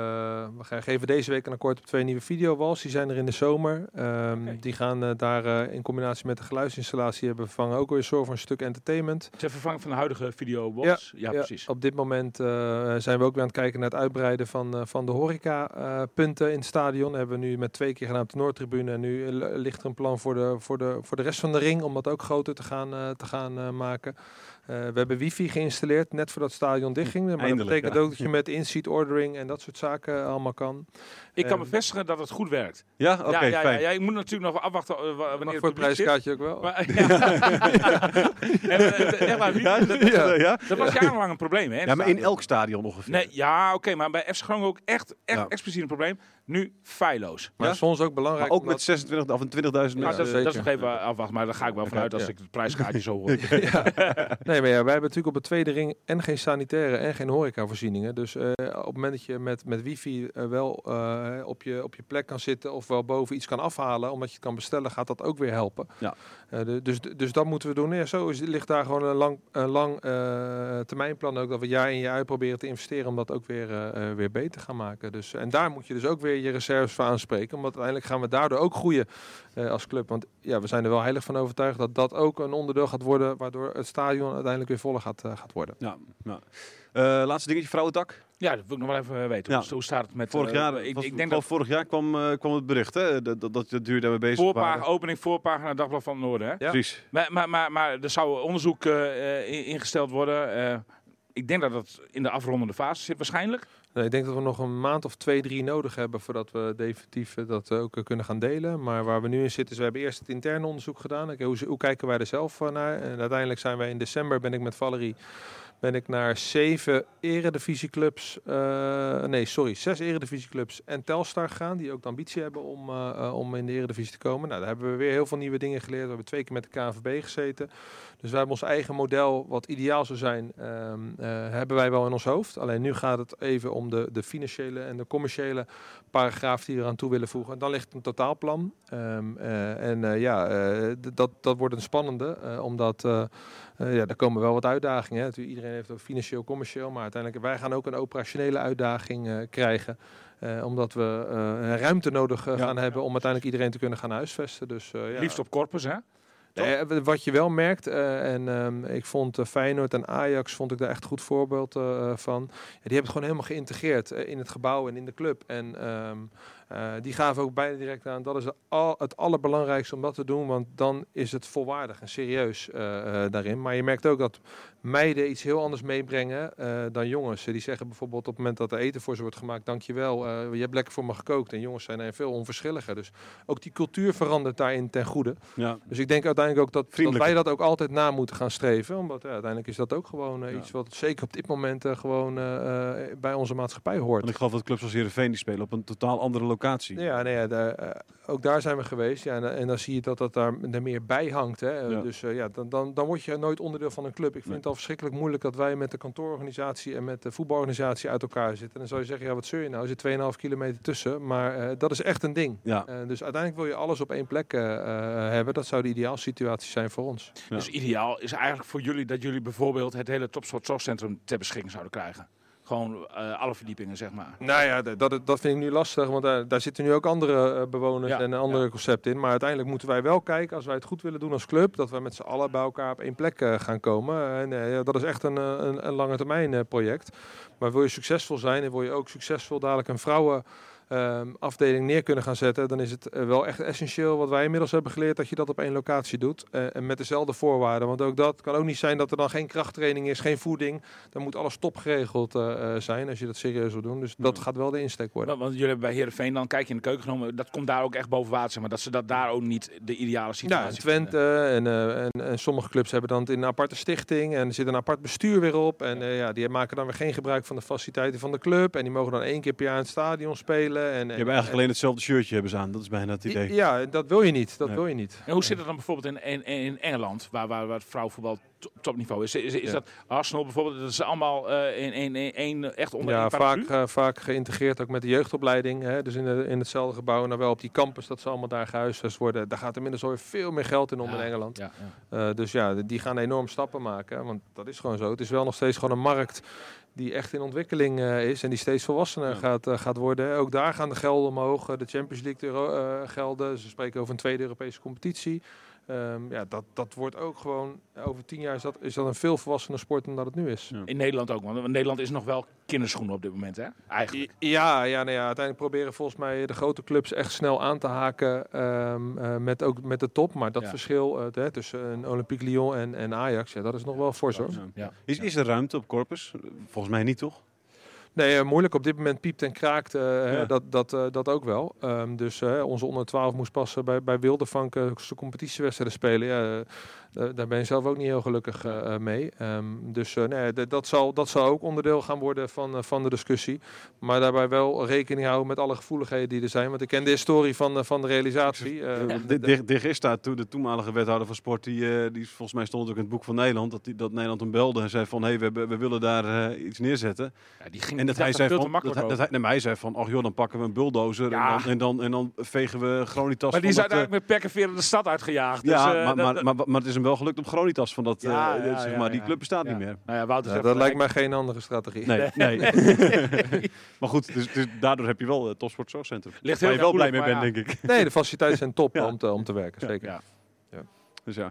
we gaan geven deze week een akkoord op twee nieuwe videowalls. Die zijn er in de zomer. Ehm. Die gaan daar eh, in combinatie met de geluidsinstallatie hebben vervangen. Ook weer zorgen voor een stuk entertainment. Ter vervanging van de huidige video box. Ja, precies. Op dit moment eh, zijn we ook weer aan het kijken naar het uitbreiden van, eh, van de horeca-punten in het stadion. Dat hebben we nu met twee keer gedaan op de Noordtribune. En nu li- ligt er een plan voor de, voor, de, voor de rest van de ring om dat ook groter te gaan, eh, te gaan eh, maken. Eh, we hebben wifi geïnstalleerd net voordat het stadion dichtging. Maar Eindelijk, dat betekent ja. ook dat je met in-seat ordering en dat soort zaken allemaal kan. Ik kan bevestigen dat het goed werkt. Ja, oké, ja, ja, ja, fijn. ja, ik moet natuurlijk nog afwachten eh, Mag wanneer voor het prijskaartje ook wel. Maar, dat, dat was jarenlang een probleem. Hè, Ja, maar in stadion. elk stadion ongeveer. Nee, ja, oké, maar bij FC Groningen ook echt, echt Ja. expliciet een probleem. Nu feilloos. Maar Ja? soms ook belangrijk. Maar ook met 26 of 20.000 Maar mensen. dat, dat is nog even afwachten, maar daar ga ik wel vanuit als ik het prijskaartje zo hoor. Nee, ja, wij hebben natuurlijk op de tweede ring en geen sanitaire en geen horecavoorzieningen. Dus eh, op het moment dat je met, met wifi eh, wel eh, op, je, op je plek kan zitten of wel boven iets kan afhalen, omdat je het kan bestellen, gaat dat ook weer helpen. Ja. De- dus, dus dat moeten we doen. Ja, zo is, ligt daar gewoon een lang, een lang termijnplan ook, dat we jaar in jaar uit proberen te investeren om dat ook weer, weer beter te gaan maken. Dus, en daar moet je dus ook weer je reserves voor aanspreken, omdat uiteindelijk gaan we daardoor ook groeien als club. Want ja, we zijn er wel heilig van overtuigd dat dat ook een onderdeel gaat worden, waardoor het stadion uiteindelijk weer voller gaat, eh, gaat worden. Ja, ja. Eh, laatste dingetje, vrouwentak. Ja, dat wil ik nog wel even weten. Ja. Hoe, hoe staat het met... Vorig eh, jaar, ik, was- ik denk dat vorig jaar kwam, eh, kwam het bericht hè, dat, dat, dat daarmee bezig voorpagina, waren. opening voorpagina Dagblad van het Noorden. Hè? Ja. Precies. Maar, maar, maar, maar er zou onderzoek eh, eh, in- ingesteld worden. eh, ik denk dat het in de afrondende fase zit waarschijnlijk. Nee, ik denk dat we nog een maand of twee, drie nodig hebben voordat we definitief eh, dat ook eh, kunnen gaan delen. Maar waar we nu in zitten is, we hebben eerst het interne onderzoek gedaan. Hoe, hoe kijken wij er zelf eh, naar? En uiteindelijk zijn wij in december, ben ik met Valerie, ben ik naar zeven eredivisieclubs, eh nee, sorry, zes eredivisieclubs en Telstar gegaan. Die ook de ambitie hebben om, eh, eh, om in de eredivisie te komen. Nou, daar hebben we weer heel veel nieuwe dingen geleerd. We hebben twee keer met de KNVB gezeten. Dus wij hebben ons eigen model, wat ideaal zou zijn, ehm, eh, hebben wij wel in ons hoofd. Alleen nu gaat het even om de, de financiële en de commerciële paragraaf die we eraan toe willen voegen. Dan ligt een totaalplan. Ehm, eh, en eh, ja, dat, dat wordt een spannende, omdat ja, er komen wel wat uitdagingen. Hè. Iedereen heeft ook financieel, commercieel, maar uiteindelijk wij gaan ook een operationele uitdaging krijgen. omdat we ruimte nodig Ja. gaan hebben om uiteindelijk iedereen te kunnen gaan huisvesten. Dus, ja. Liefst op corpus, hè? Eh, wat je wel merkt, eh, en ehm, ik vond eh, Feyenoord en Ajax vond ik daar echt goed voorbeeld van. Ja, die hebben het gewoon helemaal geïntegreerd in het gebouw en in de club. En ehm, eh, die gaven ook bijna direct aan, dat is het al, het allerbelangrijkste om dat te doen, want dan is het volwaardig en serieus daarin. Maar je merkt ook dat meiden iets heel anders meebrengen eh, dan jongens. Die zeggen bijvoorbeeld op het moment dat er eten voor ze wordt gemaakt, dankjewel, eh je hebt lekker voor me gekookt. En jongens zijn er veel onverschilliger. Dus ook die cultuur verandert daarin ten goede. Ja. Dus ik denk uiteindelijk ook dat, dat wij dat ook altijd na moeten gaan streven. Omdat ja, uiteindelijk is dat ook gewoon eh, Ja. iets wat zeker op dit moment gewoon bij onze maatschappij hoort. Want ik geloof dat clubs als Heerenveen die spelen op een totaal andere locatie. Ja, nee, daar, ook daar zijn we geweest. Ja, en, en dan zie je dat dat daar er meer bij hangt. Hè. Dus ja, dan, dan, dan word je nooit onderdeel van een club. Ik vind Nee. het al verschrikkelijk moeilijk dat wij met de kantoororganisatie en met de voetbalorganisatie uit elkaar zitten. En dan zou je zeggen, ja, wat zeur je nou? Er zit 2,5 kilometer tussen. Maar eh, dat is echt een ding. Ja. Eh, dus uiteindelijk wil je alles op één plek eh, hebben. Dat zou de ideaal situatie zijn voor ons. Ja. Dus ideaal is eigenlijk voor jullie dat jullie bijvoorbeeld het hele Topsport Zorgcentrum ter beschikking zouden krijgen. Gewoon eh, alle verdiepingen, zeg maar. Nou ja, dat, dat vind ik nu lastig, want daar, daar zitten nu ook andere eh, bewoners Ja, en andere ja. concepten in. Maar uiteindelijk moeten wij wel kijken, als wij het goed willen doen als club, dat wij met z'n allen bij elkaar op één plek eh, gaan komen. En eh, dat is echt een, eh, een, een lange termijn eh, project. Maar wil je succesvol zijn en wil je ook succesvol dadelijk een vrouwen... ehm, afdeling neer kunnen gaan zetten, dan is het eh, wel echt essentieel wat wij inmiddels hebben geleerd dat je dat op één locatie doet eh, en met dezelfde voorwaarden. Want ook dat kan ook niet zijn dat er dan geen krachttraining is, geen voeding. Dan moet alles top geregeld eh, zijn als je dat serieus wil doen. Dus dat gaat wel de insteek worden. Want, want jullie hebben bij Heerenveen dan, kijk je in de keuken genomen, dat komt daar ook echt boven water, zeg maar. Dat ze dat daar ook niet de ideale Ja, situatie en Twente en, en, en sommige clubs hebben dan het in een aparte stichting en er zit een apart bestuur weer op. En ja, die maken dan weer geen gebruik van de faciliteiten van de club. En die mogen dan één keer per jaar in het stadion spelen. En, Je hebt eigenlijk alleen hetzelfde shirtje hebben ze aan. Dat is bijna het idee. Ja, dat wil je niet. Dat Nee. wil je niet. En hoe zit het dan bijvoorbeeld in, in, in Engeland, waar, waar, waar het vrouwenvoetbal topniveau is? Is, is Ja. dat Arsenal bijvoorbeeld, dat is allemaal eh, in, in, in, één, echt onder Ja, vaak, eh, vaak geïntegreerd ook met de jeugdopleiding. Hè, dus in, de, in hetzelfde gebouw. Nou wel op die campus dat ze allemaal daar gehuisvest worden. Daar gaat inmiddels alweer veel meer geld in om Ja, in Engeland. Ja. Eh, dus ja, die gaan enorm stappen maken. Want dat is gewoon zo. Het is wel nog steeds gewoon een markt die echt in ontwikkeling eh, is. En die steeds volwassener Ja. gaat, eh, gaat worden. Ook daar gaan de gelden omhoog. Eh, de Champions League eh, gelden. Ze spreken over een tweede Europese competitie. Ehm, ja, dat, dat wordt ook gewoon... Over tien jaar is dat, is dat een veel volwassener sport dan dat het nu is. Ja. In Nederland ook, want Nederland is nog wel kinderschoenen op dit moment, hè? Eigenlijk. Ja, ja, nou ja, uiteindelijk proberen volgens mij de grote clubs echt snel aan te haken ehm, eh, met, ook met de top. Maar dat Ja. verschil eh, hè, tussen een Olympique Lyon en, en Ajax, ja, dat is nog wel fors hoor. Ja. Ja. Is, is er ruimte op Corpus? Volgens mij niet, toch? Nee, eh, moeilijk. Op dit moment piept en kraakt eh, Ja. dat, dat, eh, dat ook wel. Ehm, dus onze onder 12 moest passen bij, bij Wildevank zijn competitiewedstrijden spelen. Ja, daar ben je zelf ook niet heel gelukkig eh, eh, mee. Ehm, dus eh, nee, dat, zal, dat zal ook onderdeel gaan worden van, van de discussie. Maar daarbij wel rekening houden met alle gevoeligheden die er zijn. Want ik ken de historie van, van de realisatie. Eh, Ja. de- De, de Gista, toen de toenmalige wethouder van sport, die, eh, die volgens mij stond ook in het boek van Nederland, dat, die, dat Nederland hem belde en zei van, hé, hey, we, we willen daar eh, iets neerzetten. Ja, die ging En dat hij zei van, dat, hij- dat over. hij, nee, maar hij zei van, ach joh, dan pakken we een bulldozer Ja. en, dan, en, dan, en dan vegen we Gronitas Maar die is eh, uiteindelijk met pek en veren de stad uitgejaagd. ja, dus, eh, maar, dat- maar, dat- maar, maar het is hem wel gelukt om Gronitas van dat, eh, Ja, eh, ja, zeg ja, maar, die club bestaat Ja. niet meer. Nou ja, Wouter ja, zegt dat gelijk. lijkt mij geen andere strategie. Nee, nee. maar goed, dus, dus daardoor heb je wel het Topsport Zorgcentrum. Ligt Waar heel je wel blij mee bent, denk ik. Nee, de faciliteiten zijn top Ja. om, te, om te werken. Zeker. Dus ja.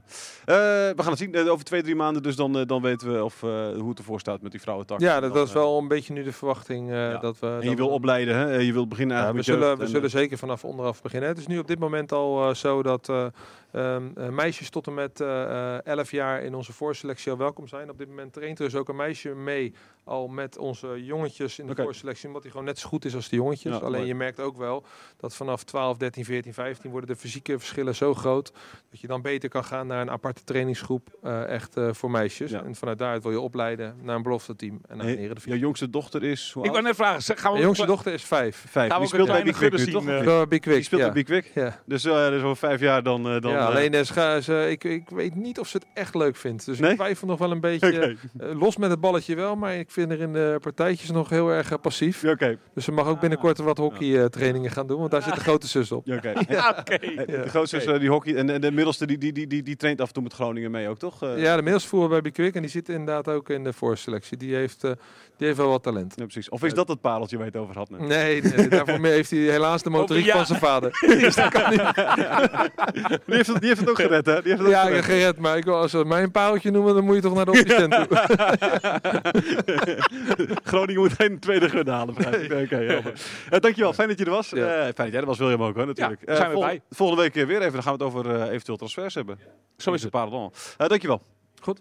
Eh, we gaan het zien. Eh, over twee, drie maanden dus dan, eh, dan weten we of, hoe het ervoor staat met die vrouwentak. Ja, dat, eh, wel een beetje nu de verwachting. Ja. dat we, En je wil we- opleiden, hè? Je wilt beginnen Ja, we eigenlijk zullen, we en, zullen zeker vanaf onderaf beginnen. Het is nu op dit moment al zo dat eh, ehm, eh, meisjes tot en met eh, 11 jaar in onze voorselectie al welkom zijn. Op dit moment traint er dus ook een meisje mee al met onze jongetjes in de voorselectie. Omdat hij gewoon net zo goed is als de jongetjes. Ja, Alleen mooi. je merkt ook wel dat vanaf 12, 13, 14, 15 worden de fysieke verschillen zo groot. Dat je dan beter kan gaan naar een aparte trainingsgroep eh, echt eh, voor meisjes. Ja. En vanuit daaruit wil je opleiden naar een belofte team en naar een eredivisie. Jouw jongste dochter is hoe Ik wou net vragen, zeg, gaan we jongste dochter is vijf. Vijf. Gaan we Die speelt een bij kleine Big Quick nu, toch? Big Quick, Die speelt ja. bij Big Quick. Ja. Dus, eh dus over vijf jaar dan... eh, dan ja, alleen ze, ik, ik weet niet of ze het echt leuk vindt. Dus Nee? ik twijfel nog wel een beetje. Los met het balletje wel, maar ik vind er in de partijtjes nog heel erg eh, passief. Ja, Oké. Dus ze mag ook binnenkort wat hockeytrainingen gaan doen, want daar zit de grote zus op. Ja, oké. Ja, oké. Ja. De grootste is eh, die hockey en de, de middelste die, die, die, die, die traint af en toe met Groningen mee ook, toch? Eh, Ja, de middelvoer bij Big Quick en die zit inderdaad ook in de voorselectie. Die heeft, eh, die heeft wel wat talent. ja, precies. Of is dat het pareltje waar je het over had? net? Nee, nee, daarvoor heeft hij helaas de motoriek ja. van zijn vader. dus dat kan niet. Die, heeft het, die heeft het ook gered, hè? Die heeft het ook Ja, gered. gered, maar ik wil, als ze mij een pareltje noemen, dan moet je toch naar de opticent toe. Groningen moet geen tweede gun halen. Nee, Oké, helder. Eh, dankjewel, fijn dat je er was. Ja. Eh, fijn dat jij er was, William ook, hoor, natuurlijk. Ja, zijn Eh, we vol- bij. Volgende week eh, weer even, dan gaan we het over eh, eventueel transfers hebben. Zo is het. Pardon. Eh, dankjewel. Goed.